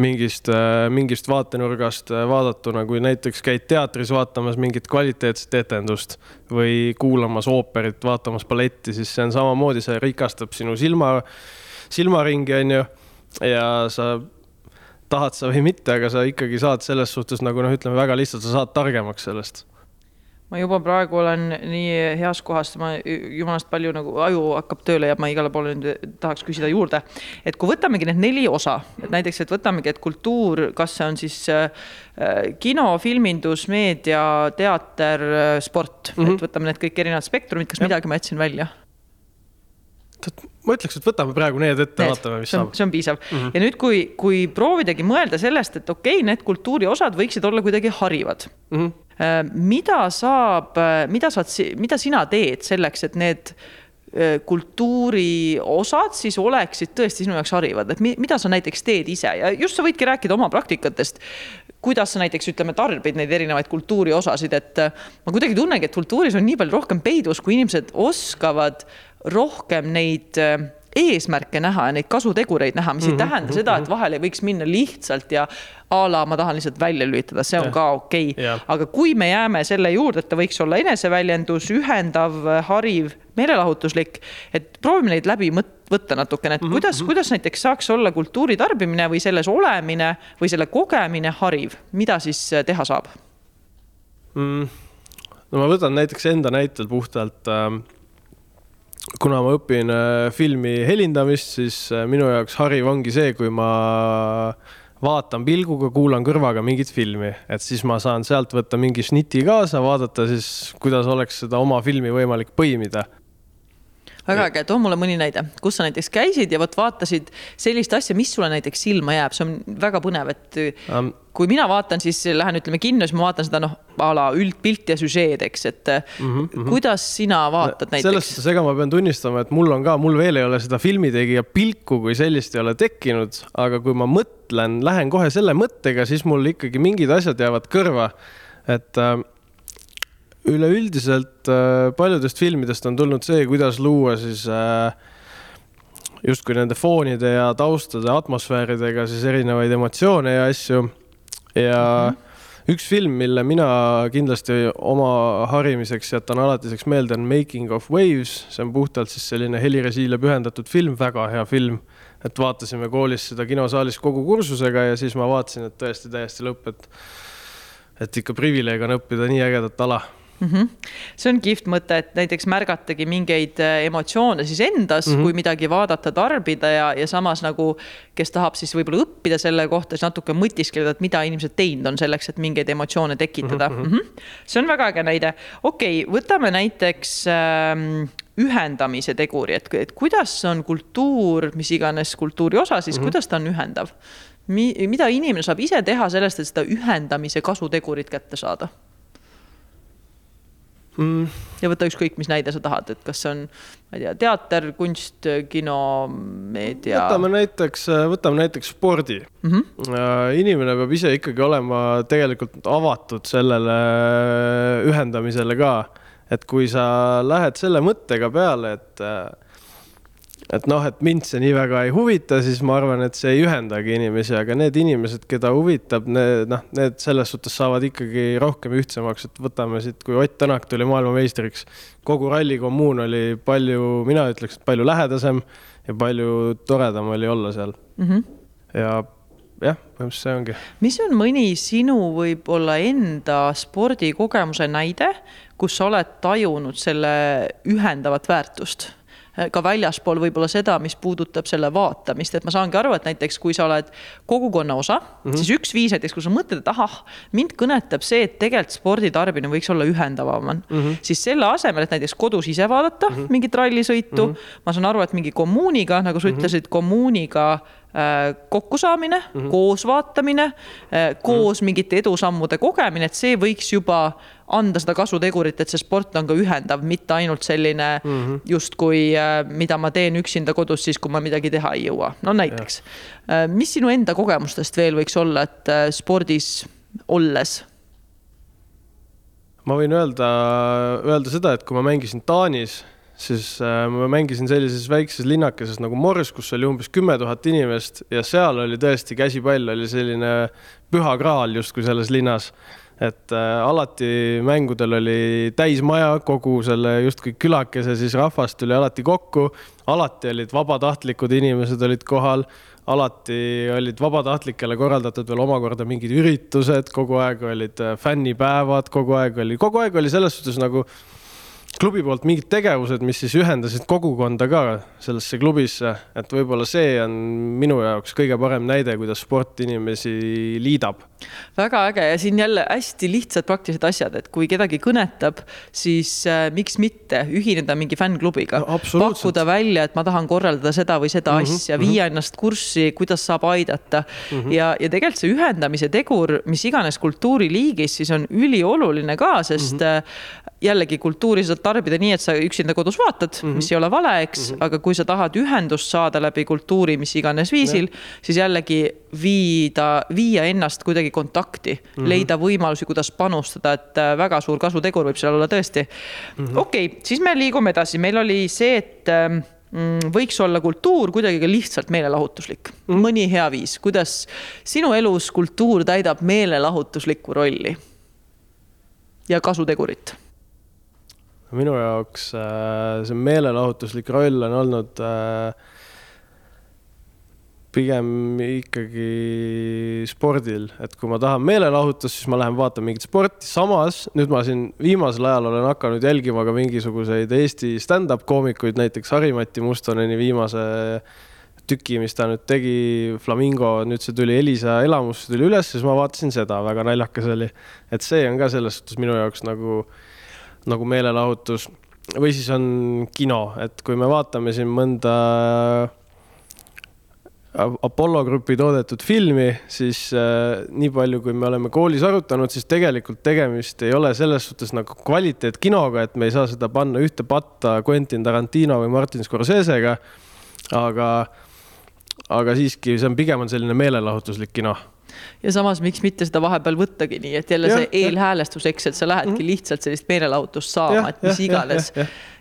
mingist, äh, mingist vaatenurgast äh, vaadatuna, kui näiteks käid teatris vaatamas mingit kvaliteetset etendust või kuulamas ooperit, vaatamas balletti, siis see on samamoodi, see rikastab sinu silma, silmaringi, on ju. ja sa tahad sa või mitte, aga sa ikkagi saad selles suhtes nagu noh, ütleme väga lihtsalt, sa saad targemaks sellest ma juba praegu olen nii heas kohas, ma jumalast palju nagu aju hakkab tööle ja ma igale poole nüüd tahaks küsida juurde. et kui võtamegi need neli osa, et näiteks, et võtamegi, et kultuur, kas see on siis äh, kino, filmindus, meedia, teater, sport mm, -hmm. et mhm. võtame need kõik erinevad spektrumid, kas ja. midagi ma jätsin välja? ma ütleks, et võtame praegu need ette, vaatame, mis saab. see on piisav mm -hmm. ja nüüd, kui, kui proovidagi mõelda sellest, et okei okay,, need kultuuriosad võiksid olla kuidagi harivad mm. -hmm mida saab, äh, mida saad, mida sina teed selleks, et need äh, kultuuri osad siis oleksid tõesti sinu jaoks harivad, et mida sa näiteks teed ise? Ja just sa võidki rääkida oma praktikatest. kuidas sa näiteks ütleme, tarbid neid erinevaid kultuuri osasid, et ma kuidagi tunnengi, et kultuuris on nii palju rohkem peidus, kui inimesed oskavad rohkem neid eesmärke näha ja neid kasutegureid näha, mis mm -hmm, ei mhm, tähenda mm -hmm. seda, et mhm. vahel ei võiks minna lihtsalt ja a la ma tahan lihtsalt välja lülitada, see on ja. ka okei okay.. aga kui me jääme selle juurde, et ta võiks olla eneseväljendus, ühendav, hariv, meelelahutuslik, et proovime neid läbi võtta natukene, et mm -hmm. kuidas, mhm. kuidas näiteks saaks olla kultuuri tarbimine või selles olemine või selle kogemine hariv, mida siis teha saab mm.? no ma võtan näiteks enda näitel puhtalt äh, kuna ma õpin äh, filmi helindamist, siis äh, minu jaoks hariv ongi see, kui ma vaatan pilguga, kuulan kõrvaga mingit filmi, et siis ma saan sealt võtta mingi šniti kaasa, vaadata siis, kuidas oleks seda oma filmi võimalik põimida väga äge, too mulle mõni näide, kus sa näiteks käisid ja vot vaatasid sellist asja, mis sulle näiteks silma jääb, see on väga põnev, et um, kui mina vaatan, siis lähen, ütleme kinno, siis ma vaatan seda noh, a la üldpilti ja süžeed, eks, et mm -hmm. kuidas sina vaatad näiteks? selles suhtes, ega ma pean tunnistama, et mul on ka, mul veel ei ole seda filmitegija pilku kui sellist ei ole tekkinud, aga kui ma mõtlen, lähen kohe selle mõttega, siis mul ikkagi mingid asjad jäävad kõrva. et äh, üleüldiselt äh, paljudest filmidest on tulnud see, kuidas luua siis äh, justkui nende foonide ja taustade atmosfääridega siis erinevaid emotsioone ja asju. ja mm -hmm. üks film, mille mina kindlasti oma harimiseks jätan alatiseks meelde, on Making of Waves, see on puhtalt siis selline helirežiile pühendatud film, väga hea film. et vaatasime koolis seda kinosaalis kogu kursusega ja siis ma vaatasin, et tõesti täiesti lõpp, et et ikka privileeg on õppida nii ägedat ala mm. -hmm. see on kihvt mõte, et näiteks märgatagi mingeid äh, emotsioone siis endas mm, -hmm. kui midagi vaadata, tarbida ja, ja samas nagu, kes tahab siis võib-olla õppida selle kohta, siis natuke mõtiskleda, et mida inimesed teinud on selleks, et mingeid emotsioone tekitada mm. -hmm. see on väga äge näide. okei okay,, võtame näiteks ähm, ühendamise teguri, et, et kuidas on kultuur, mis iganes kultuuri osa, siis mm -hmm. kuidas ta on ühendav? Mi-, mida inimene saab ise teha sellest, et seda ühendamise kasutegurit kätte saada? Mm.. ja võta ükskõik, mis näide sa tahad, et kas see on, ma ei tea, teater, kunst, kino, meedia. võtame näiteks, võtame näiteks spordi mm. -hmm. inimene peab ise ikkagi olema tegelikult avatud sellele ühendamisele ka. et kui sa lähed selle mõttega peale, et et noh, et mind see nii väga ei huvita, siis ma arvan, et see ei ühendagi inimesi, aga need inimesed, keda huvitab, need noh, need selles suhtes saavad ikkagi rohkem ühtsemaks, et võtame siit, kui Ott Tänak tuli maailmameistriks, kogu rallikommuun oli palju, mina ütleks, et palju lähedasem ja palju toredam oli olla seal mm. -hmm. ja jah, põhimõtteliselt see ongi. mis on mõni sinu võib-olla enda spordikogemuse näide, kus sa oled tajunud selle ühendavat väärtust? Äh, ka väljaspool võib-olla seda, mis puudutab selle vaatamist, et ma saangi aru, et näiteks kui sa oled kogukonna osa mm, -hmm. siis üks viis näiteks, kui sa mõtled, et ahah, mind kõnetab see, et tegelikult spordi tarbimine võiks olla ühendavam mm, -hmm. siis selle asemel, et näiteks kodus ise vaadata mm -hmm. mingit rallisõitu mm, -hmm. ma saan aru, et mingi kommuuniga, nagu sa mm -hmm. ütlesid, kommuuniga kokkusaamine mm, -hmm. koos vaatamine, äh, koos mm -hmm. mingite edusammude kogemine, et see võiks juba anda seda kasutegurit, et see sport on ka ühendav, mitte ainult selline mm -hmm. justkui, äh, mida ma teen üksinda kodus siis, kui ma midagi teha ei jõua. no näiteks, mis sinu enda kogemustest veel võiks olla, et spordis olles? ma võin öelda, öelda seda, et kui ma mängisin Taanis siis äh, ma mängisin sellises väikses linnakeses nagu Mors, kus oli umbes kümme tuhat inimest ja seal oli tõesti käsipall oli selline püha kraal justkui selles linnas. et äh, alati mängudel oli täismaja, kogu selle justkui külakese siis rahvast tuli alati kokku, alati olid vabatahtlikud inimesed olid kohal, alati olid vabatahtlikele korraldatud veel omakorda mingid üritused, kogu aeg olid äh, fännipäevad, kogu aeg oli, kogu aeg oli selles suhtes nagu klubi poolt mingid tegevused, mis siis ühendasid kogukonda ka sellesse klubisse, et võib-olla see on minu jaoks kõige parem näide, kuidas sport inimesi liidab. väga äge ja siin jälle hästi lihtsad praktilised asjad, et kui kedagi kõnetab, siis äh, miks mitte ühineda mingi fännklubiga no,, pakkuda välja, et ma tahan korraldada seda või seda mm -hmm, asja, viia mm -hmm. ennast kurssi, kuidas saab aidata mm. -hmm. ja, ja tegelikult see ühendamise tegur, mis iganes kultuuriliigis, siis on ülioluline ka, sest mm -hmm jällegi kultuuri saad tarbida nii, et sa üksinda kodus vaatad mm, -hmm. mis ei ole vale, eks mm, -hmm. aga kui sa tahad ühendust saada läbi kultuuri, mis iganes viisil, siis jällegi viida, viia ennast kuidagi kontakti mm, -hmm. leida võimalusi, kuidas panustada, et äh, väga suur kasutegur võib seal olla tõesti mm -hmm.. okei okay,, siis me liigume edasi, meil oli see, et ähm, mm, võiks olla kultuur kuidagi ka lihtsalt meelelahutuslik mm., mõni hea viis, kuidas sinu elus kultuur täidab meelelahutuslikku rolli ja kasutegurit? Minu jaoks äh, see meelelahutuslik roll on olnud äh, pigem ikkagi spordil, et kui ma tahan meelelahutust, siis ma lähen vaatan mingit sporti, samas nüüd ma siin viimasel ajal olen hakanud jälgima ka mingisuguseid Eesti stand-up koomikuid, näiteks Harimati Mustoneni viimase tüki, mis ta nüüd tegi, Flamingo, nüüd see tuli Elisa elamusse tuli üles, siis ma vaatasin seda, väga naljakas oli. et see on ka selles suhtes minu jaoks nagu, nagu meelelahutus või siis on kino, et kui me vaatame siin mõnda Apollo Grupi toodetud filmi, siis äh, nii palju, kui me oleme koolis arutanud, siis tegelikult tegemist ei ole selles suhtes nagu kvaliteetkinoga, et me ei saa seda panna ühte patta Quentin Tarantino või Martin Scorsese'ga. aga, aga siiski, see on pigem on selline meelelahutuslik kino ja samas, miks mitte seda vahepeal võttagi nii, et jälle ja, see eelhäälestus, eks, et sa lähedki mm. lihtsalt sellist meelelahutust saama, et mis ja, iganes.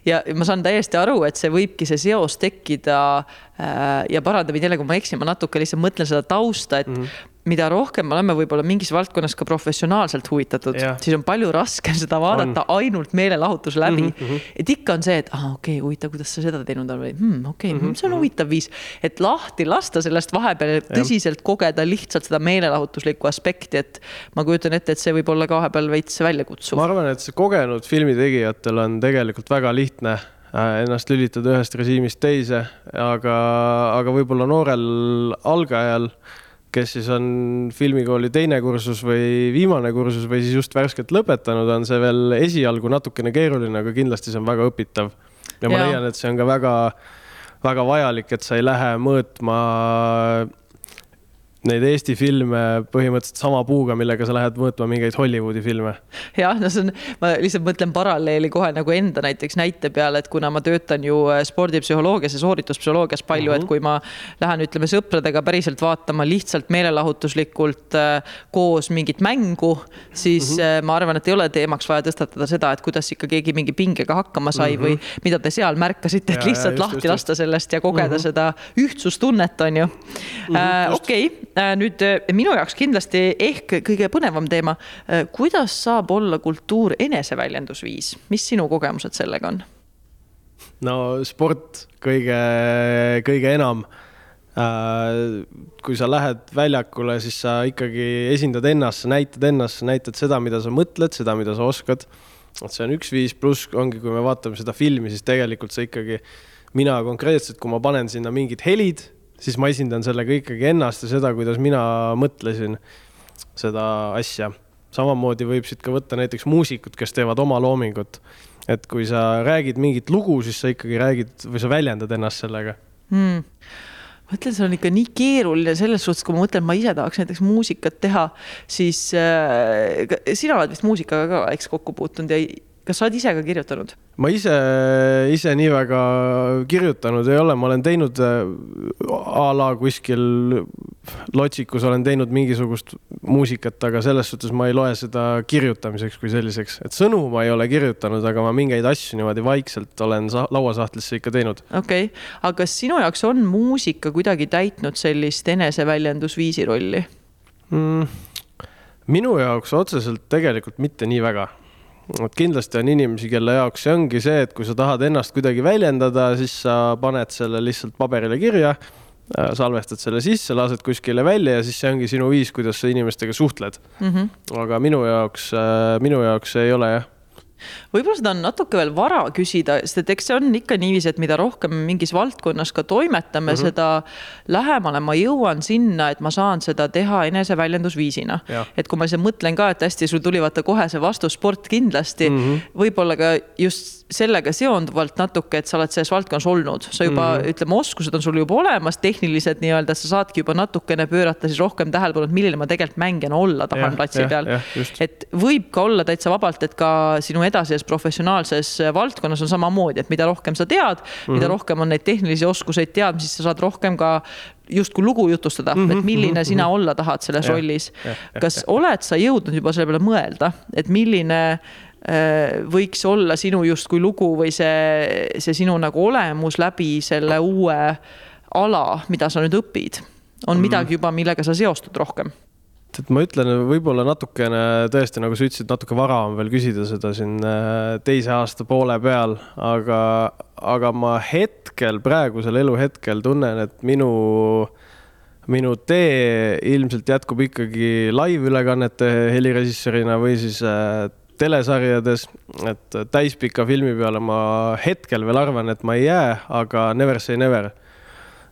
Ja ma saan täiesti aru, et see võibki see seos tekkida äh, ja paranda mind jälle, kui ma eksin, ma natuke lihtsalt mõtlen seda tausta, et mm -hmm mida rohkem me oleme võib-olla mingis valdkonnas ka professionaalselt huvitatud, siis on palju raskem seda vaadata on. ainult meelelahutuse läbi mm. -hmm. et ikka on see, et aa ah,, okei okay,, huvitav, kuidas sa seda teinud oled või hmm, okei okay, mm, -hmm. see on huvitav viis, et lahti lasta sellest vahepeal tõsiselt kogeda lihtsalt seda meelelahutuslikku aspekti, et ma kujutan ette, et see võib olla ka vahepeal veits väljakutsuv. ma arvan, et see kogenud filmitegijatel on tegelikult väga lihtne äh, ennast lülitada ühest režiimist teise, aga, aga võib-olla noorel algajal kes siis on filmikooli teine kursus või viimane kursus või siis just värskelt lõpetanud, on see veel esialgu natukene keeruline, aga kindlasti see on väga õpitav. ja ma ja. leian, et see on ka väga, väga vajalik, et sa ei lähe mõõtma neid Eesti filme põhimõtteliselt sama puuga, millega sa lähed mõõtma mingeid Hollywoodi filme. jah, no see on, ma lihtsalt mõtlen paralleeli kohe nagu enda näiteks näite peale, et kuna ma töötan ju äh, spordipsühholoogias ja soorituspsühholoogias palju mm, -hmm. et kui ma lähen, ütleme sõpradega päriselt vaatama lihtsalt meelelahutuslikult äh, koos mingit mängu, siis mm -hmm. ma arvan, et ei ole teemaks vaja tõstatada seda, et kuidas ikka keegi mingi pingega hakkama sai mm -hmm. või mida te seal märkasite, et lihtsalt ja, just, lahti just, lasta sellest ja kogeda mm -hmm. seda ühtsustunnet, on ju. Mhm, okei nüüd äh, minu jaoks kindlasti ehk kõige põnevam teema. Äh, kuidas saab olla kultuur eneseväljendusviis, mis sinu kogemused sellega on? no sport kõige, kõige enam. kui sa lähed väljakule, siis sa ikkagi esindad ennast, sa näitad ennast, sa näitad seda, mida sa mõtled, seda, mida sa oskad. et see on üks viis, pluss ongi, kui me vaatame seda filmi, siis tegelikult sa ikkagi, mina konkreetselt, kui ma panen sinna mingid helid siis ma esindan sellega ikkagi ennast ja seda, kuidas mina mõtlesin seda asja. samamoodi võib siit ka võtta näiteks muusikud, kes teevad oma loomingut. et kui sa räägid mingit lugu, siis sa ikkagi räägid või sa väljendad ennast sellega hmm ma ütlen, see on ikka nii keeruline selles suhtes, kui ma mõtlen, ma ise tahaks näiteks muusikat teha, siis äh, sina oled vist muusikaga ka, eks, kokku puutunud ja kas sa oled ise ka kirjutanud? ma ise, ise nii väga kirjutanud ei ole, ma olen teinud äh, a la kuskil lotsikus olen teinud mingisugust muusikat, aga selles suhtes ma ei loe seda kirjutamiseks kui selliseks, et sõnu ma ei ole kirjutanud, aga ma mingeid asju niimoodi vaikselt olen lauasahtlisse ikka teinud. okei okay., aga kas sinu jaoks on muusika kuidagi täitnud sellist eneseväljendusviisi rolli mm,? minu jaoks otseselt tegelikult mitte nii väga et kindlasti on inimesi, kelle jaoks see ongi see, et kui sa tahad ennast kuidagi väljendada, siis sa paned selle lihtsalt paberile kirja, äh, salvestad selle sisse, lased kuskile välja ja siis see ongi sinu viis, kuidas sa inimestega suhtled mm. -hmm. aga minu jaoks, äh, minu jaoks ei ole jah võib-olla seda on natuke veel vara küsida, sest et eks see on ikka niiviisi, et mida rohkem mingis valdkonnas ka toimetame mm, -hmm. seda lähemale ma jõuan sinna, et ma saan seda teha eneseväljendusviisina. et kui ma ise mõtlen ka, et hästi, sul tuli vaata kohe see vastus sport kindlasti mm -hmm., võib-olla ka just sellega seonduvalt natuke, et sa oled selles valdkonnas olnud, sa juba mm -hmm. ütleme, oskused on sul juba olemas, tehnilised nii-öelda, sa saadki juba natukene pöörata siis rohkem tähelepanu, et milline ma tegelikult mängijana olla tahan platsi peal. et võib ka olla täitsa vabalt, et ka sinu edasises professionaalses valdkonnas on samamoodi, et mida rohkem sa tead mm, -hmm. mida mhm. rohkem on neid tehnilisi oskuseid, teadmisi, sa saad rohkem ka justkui lugu jutustada mm, -hmm, et milline mm -hmm. sina olla tahad selles ja, rollis. kas ja, oled sa jõudnud juba selle peale mõelda, et milline võiks olla sinu justkui lugu või see, see sinu nagu olemus läbi selle uue ala, mida sa nüüd õpid, on mm. midagi juba, millega sa seostud rohkem et ma ütlen, võib-olla natukene tõesti, nagu sa ütlesid, natuke vara on veel küsida seda siin äh, teise aasta poole peal, aga, aga ma hetkel, praegusel eluhetkel tunnen, et minu, minu tee ilmselt jätkub ikkagi laivülekannete helirežissöörina või siis äh, telesarjades, et täispika filmi peale ma hetkel veel arvan, et ma ei jää, aga never say never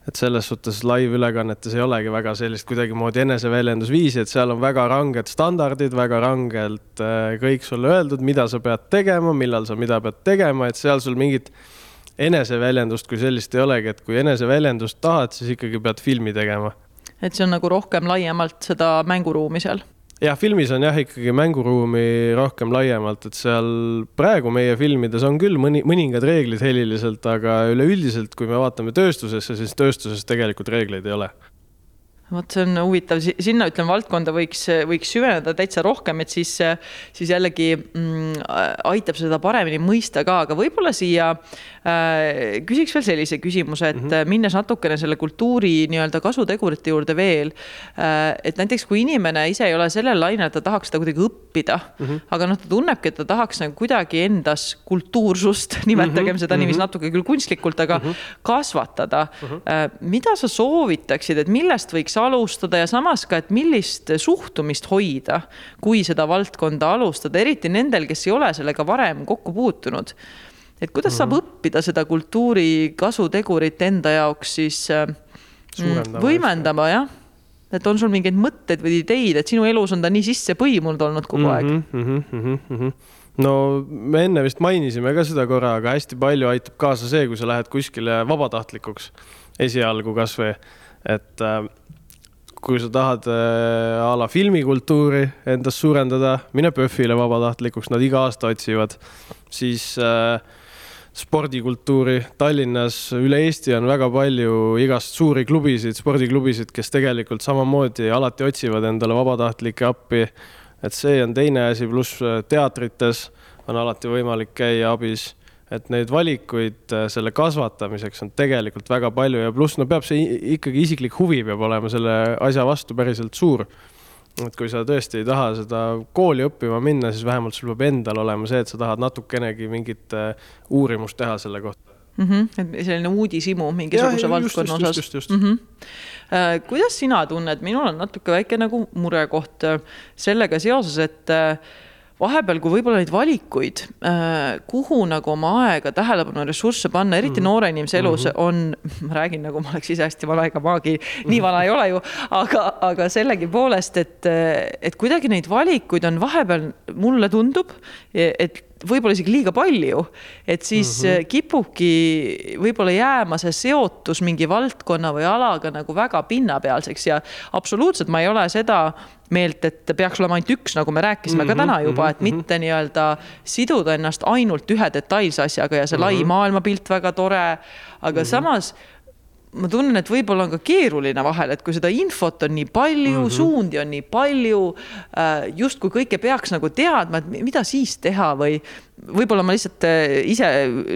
et selles suhtes laivülekannetes ei olegi väga sellist kuidagimoodi eneseväljendusviisi, et seal on väga ranged standardid, väga rangelt äh, kõik sulle öeldud, mida sa pead tegema, millal sa mida pead tegema, et seal sul mingit eneseväljendust kui sellist ei olegi, et kui eneseväljendust tahad, siis ikkagi pead filmi tegema. et see on nagu rohkem laiemalt seda mänguruumi seal jah, filmis on jah ikkagi mänguruumi rohkem laiemalt, et seal praegu meie filmides on küll mõni, mõningad reeglid heliliselt, aga üleüldiselt, kui me vaatame tööstusesse, siis tööstuses tegelikult reegleid ei ole vot see on huvitav, sinna ütleme valdkonda võiks, võiks süveneda täitsa rohkem, et siis, siis jällegi mm, aitab seda paremini mõista ka, aga võib-olla siia äh, küsiks veel sellise küsimuse, et mm -hmm. minnes natukene selle kultuuri nii-öelda kasutegurite juurde veel äh,. et näiteks kui inimene ise ei ole sellel lainel, et ta tahaks seda kuidagi õppida mm, -hmm. aga noh, ta tunnebki, et ta tahaks nagu kuidagi endas kultuursust, nimetagem mm -hmm. seda niiviisi mhm. natuke küll kunstlikult, aga mm -hmm. kasvatada mm. -hmm. Mida sa soovitaksid, et millest võiks alustada ja samas ka, et millist suhtumist hoida, kui seda valdkonda alustada, eriti nendel, kes ei ole sellega varem kokku puutunud. et kuidas mm -hmm. saab mhm. õppida seda kultuuri kasutegurit enda jaoks siis äh, Suurendama võimendama, jah et on sul mingeid mõtteid või ideid, et sinu elus on ta nii sisse põimunud olnud kogu aeg mm? -hmm, mm -hmm. no me enne vist mainisime ka seda korra, aga hästi palju aitab kaasa see, kui sa lähed kuskile vabatahtlikuks esialgu kasvõi, et äh, kui sa tahad äh, a la filmikultuuri endas suurendada, mine PÖFFile vabatahtlikuks, nad iga aasta otsivad, siis äh, spordikultuuri Tallinnas, üle Eesti on väga palju igast suuri klubisid, spordiklubisid, kes tegelikult samamoodi alati otsivad endale vabatahtlikke appi. et see on teine asi, pluss teatrites on alati võimalik käia abis et neid valikuid äh, selle kasvatamiseks on tegelikult väga palju ja pluss no peab see ikkagi isiklik huvi peab olema selle asja vastu päriselt suur. Et kui sa tõesti ei taha seda kooli õppima minna, siis vähemalt sul peab endal olema see, et sa tahad natukenegi mingit äh, uurimust teha selle kohta mm. -hmm. et selline uudishimu mingisuguse ja, valdkonna osas. just, just, just. Mm -hmm. kuidas sina tunned, minul on natuke väike nagu murekoht sellega seoses, et vahepeal, kui võib-olla neid valikuid, äh, kuhu nagu oma aega, tähelepanu, ressursse panna, eriti mm -hmm. noore inimese elus -hmm. on, ma räägin, nagu ma oleks ise hästi vana, ega maagi nii vana ei ole ju, aga, aga sellegipoolest, et, et kuidagi neid valikuid on vahepeal, mulle tundub, et võib-olla isegi liiga palju, et siis mm -hmm. kipubki võib-olla jääma see seotus mingi valdkonna või alaga nagu väga pinnapealseks ja absoluutselt ma ei ole seda meelt, et peaks olema ainult üks, nagu me rääkisime mm -hmm, ka täna juba, et mm -hmm. mitte nii-öelda siduda ennast ainult ühe detailse asjaga ja see mm -hmm. lai maailmapilt väga tore, aga mm -hmm. samas ma tunnen, et võib-olla on ka keeruline vahel, et kui seda infot on nii palju mm, -hmm. suundi on nii palju, äh, justkui kõike peaks nagu teadma, et mida siis teha või võib-olla ma lihtsalt äh, ise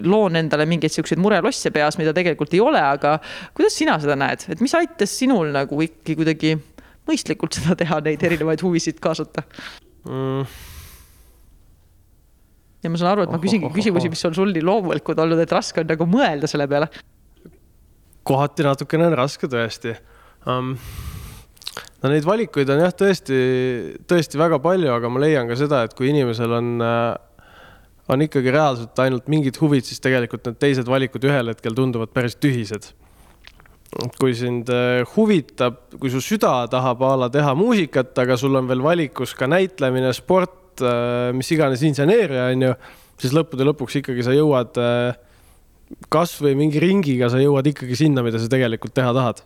loon endale mingeid siukseid murelosse peas, mida tegelikult ei ole, aga kuidas sina seda näed, et mis aitas sinul nagu ikkagi kuidagi mõistlikult seda teha, neid erinevaid huvisid kaasata mm.? ja ma saan aru, et ma küsingi küsimusi, mis on sul nii loomulikud olnud, et raske on nagu mõelda selle peale kohati natukene on raske tõesti um,. no neid valikuid on jah, tõesti, tõesti väga palju, aga ma leian ka seda, et kui inimesel on äh, on ikkagi reaalselt ainult mingid huvid, siis tegelikult need teised valikud ühel hetkel tunduvad päris tühised. kui sind äh, huvitab, kui su süda tahab a la teha muusikat, aga sul on veel valikus ka näitlemine, sport, äh, mis iganes inseneeria on ju, siis lõppude lõpuks ikkagi sa jõuad kasvõi mingi ringiga sa jõuad ikkagi sinna, mida sa tegelikult teha tahad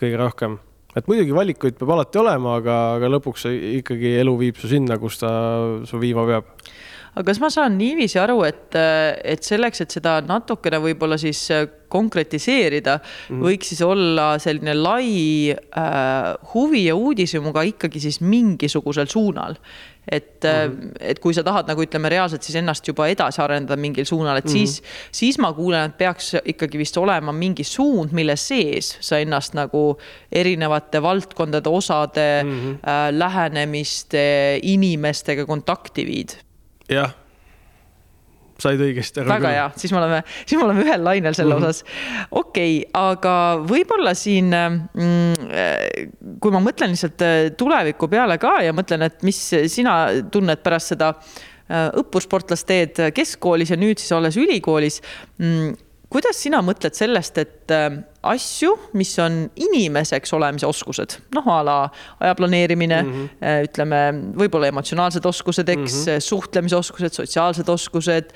kõige rohkem. et muidugi valikuid peab alati olema, aga, aga lõpuks ikkagi elu viib su sinna, kus ta su viima peab aga kas ma saan niiviisi aru, et, et selleks, et seda natukene võib-olla siis konkretiseerida mm, -hmm. võiks siis olla selline lai äh, huvi ja uudishimuga ikkagi siis mingisugusel suunal et mm, -hmm. et kui sa tahad nagu ütleme reaalselt siis ennast juba edasi arendada mingil suunal, et mm -hmm. siis, siis ma kuulen, et peaks ikkagi vist olema mingi suund, mille sees sa ennast nagu erinevate valdkondade osade mm -hmm. äh, lähenemiste, inimestega kontakti viid. jah said õigesti aru. väga hea, siis me oleme, siis me oleme ühel lainel selle mm -hmm. osas. okei okay,, aga võib-olla siin mm,, kui ma mõtlen lihtsalt äh, tuleviku peale ka ja mõtlen, et mis sina tunned pärast seda äh, õppursportlasteed keskkoolis ja nüüd siis olles ülikoolis mm, kuidas sina mõtled sellest, et äh, asju, mis on inimeseks olemise oskused, noh a la aja planeerimine mm, -hmm. ütleme, võib-olla emotsionaalsed oskused, eks mm, -hmm. suhtlemisoskused, sotsiaalsed oskused.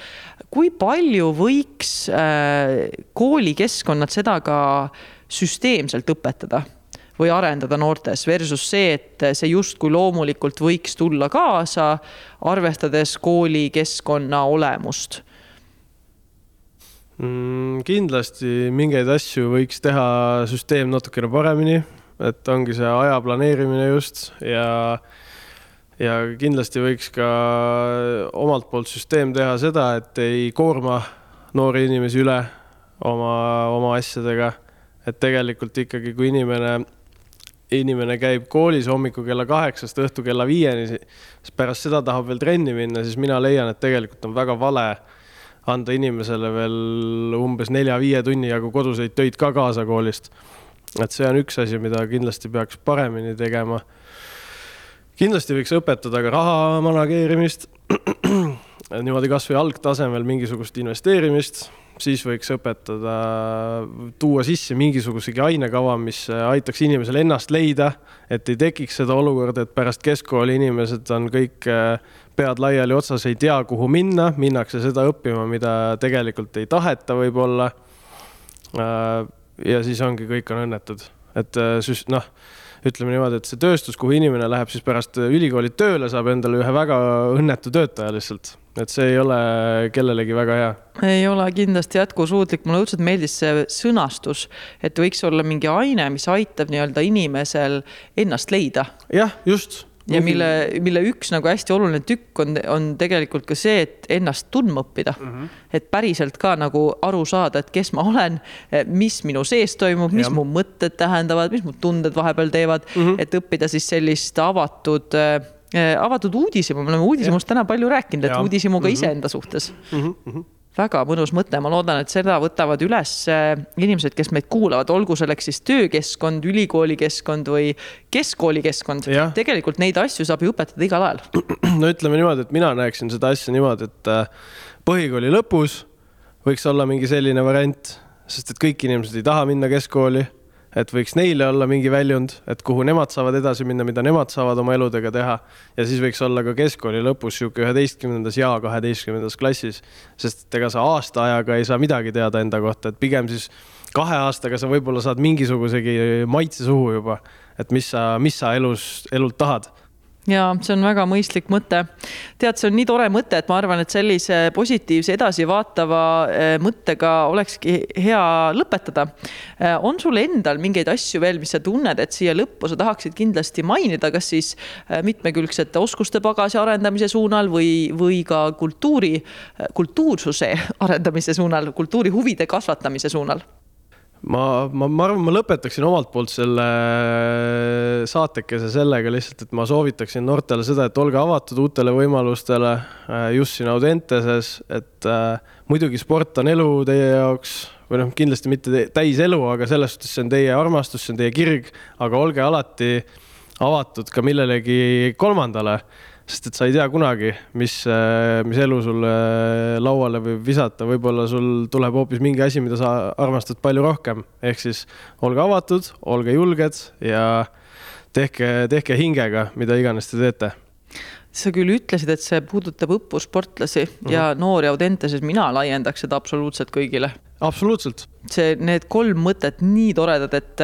kui palju võiks äh, koolikeskkonnad seda ka süsteemselt õpetada? või arendada noortes versus see, et see justkui loomulikult võiks tulla kaasa, arvestades koolikeskkonna olemust mm,? kindlasti mingeid asju võiks teha süsteem natukene paremini, et ongi see aja planeerimine just ja ja kindlasti võiks ka omalt poolt süsteem teha seda, et ei koorma noori inimesi üle oma, oma asjadega. et tegelikult ikkagi, kui inimene, inimene käib koolis hommikul kella kaheksast õhtu kella viieni, siis pärast seda tahab veel trenni minna, siis mina leian, et tegelikult on väga vale anda inimesele veel umbes nelja-viie tunni jagu koduseid töid ka kaasa koolist. et see on üks asi, mida kindlasti peaks paremini tegema. kindlasti võiks õpetada ka raha manageerimist niimoodi kasvõi algtasemel mingisugust investeerimist siis võiks õpetada, tuua sisse mingisugusegi ainekava, mis aitaks inimesel ennast leida, et ei tekiks seda olukorda, et pärast keskkooli inimesed on kõik äh, pead laiali otsas, ei tea, kuhu minna, minnakse seda õppima, mida tegelikult ei taheta võib-olla. Äh, ja siis ongi, kõik on õnnetud, et süs-, noh ütleme niimoodi, et see tööstus, kuhu inimene läheb siis pärast ülikooli tööle, saab endale ühe väga õnnetu töötaja lihtsalt et see ei ole kellelegi väga hea. ei ole kindlasti jätkusuutlik, mulle õudselt meeldis see sõnastus, et võiks olla mingi aine, mis aitab nii-öelda inimesel ennast leida. jah, just ja mille, mille üks nagu hästi oluline tükk on, on tegelikult ka see, et ennast tundma õppida mm. -hmm. et päriselt ka nagu aru saada, et kes ma olen, mis minu sees toimub, mis ja. mu mõtted tähendavad, mis mu tunded vahepeal teevad mm, -hmm. et õppida siis sellist avatud Äh, avatud uudishimu, me oleme uudishimust täna palju rääkinud, et uudishimu ka mm -hmm. iseenda suhtes mm. -hmm väga mõnus mõte, ma loodan, et seda võtavad üles äh, inimesed, kes meid kuulavad, olgu selleks siis töökeskkond, ülikoolikeskkond või keskkoolikeskkond. tegelikult neid asju saab ju õpetada igal ajal. no ütleme niimoodi, et mina näeksin seda asja niimoodi, et äh, põhikooli lõpus võiks olla mingi selline variant, sest et kõik inimesed ei taha minna keskkooli et võiks neile olla mingi väljund, et kuhu nemad saavad edasi minna, mida nemad saavad oma eludega teha. ja siis võiks olla ka keskkooli lõpus sihuke üheteistkümnendas ja kaheteistkümnendas klassis, sest ega sa aasta ajaga ei saa midagi teada enda kohta, et pigem siis kahe aastaga sa võib-olla saad mingisugusegi maitse suhu juba, et mis sa, mis sa elus, elult tahad ja see on väga mõistlik mõte. tead, see on nii tore mõte, et ma arvan, et sellise positiivse edasivaatava eh, mõttega olekski hea lõpetada. Eh, on sul endal mingeid asju veel, mis sa tunned, et siia lõppu sa tahaksid kindlasti mainida, kas siis eh, mitmekülgsete oskuste pagasi arendamise suunal või, või ka kultuuri, kultuursuse arendamise suunal, kultuurihuvide kasvatamise suunal? Ma, ma, ma arvan, ma lõpetaksin omalt poolt selle saatekese sellega lihtsalt, et ma soovitaksin noortele seda, et olge avatud uutele võimalustele äh, just siin Audenteses, et äh, muidugi sport on elu teie jaoks või noh, kindlasti mitte täis elu, aga selles suhtes see on teie armastus, see on teie kirg, aga olge alati avatud ka millelegi kolmandale sest et sa ei tea kunagi, mis, äh, mis elu sulle lauale võib visata, võib-olla sul tuleb hoopis mingi asi, mida sa armastad palju rohkem, ehk siis olge avatud, olge julged ja tehke, tehke hingega, mida iganes te teete sa küll ütlesid, et see puudutab õppursportlasi mm -hmm. ja noori Audenteses, mina laiendaks seda absoluutselt kõigile. absoluutselt. see, need kolm mõtet nii toredad, et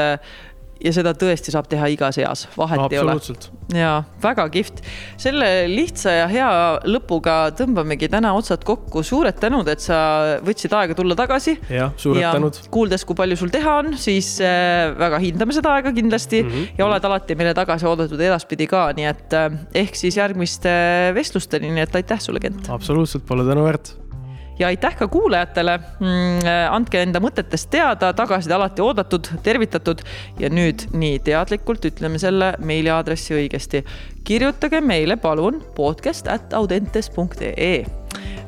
ja seda tõesti saab teha igas eas, vahet no, ei ole. ja väga kihvt. selle lihtsa ja hea lõpuga tõmbamegi täna otsad kokku. suured tänud, et sa võtsid aega tulla tagasi. jah, suured ja tänud. kuuldes, kui palju sul teha on, siis äh, väga hindame seda aega kindlasti mm -hmm. ja oled alati meile tagasi oodatud edaspidi ka, nii et äh, ehk siis järgmiste vestlusteni, nii et aitäh sulle, Kent. absoluutselt, pole tänu väärt ja aitäh ka kuulajatele. Mm, andke enda mõtetest teada, tagasiside alati oodatud, tervitatud ja nüüd nii teadlikult ütleme selle meiliaadressi õigesti. kirjutage meile palun podcast at audentes.ee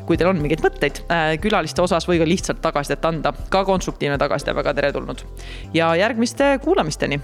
kui teil on mingeid mõtteid äh, külaliste osas või ka lihtsalt tagasisidet anda, ka konstruktiivne tagasiside väga teretulnud. ja järgmiste kuulamisteni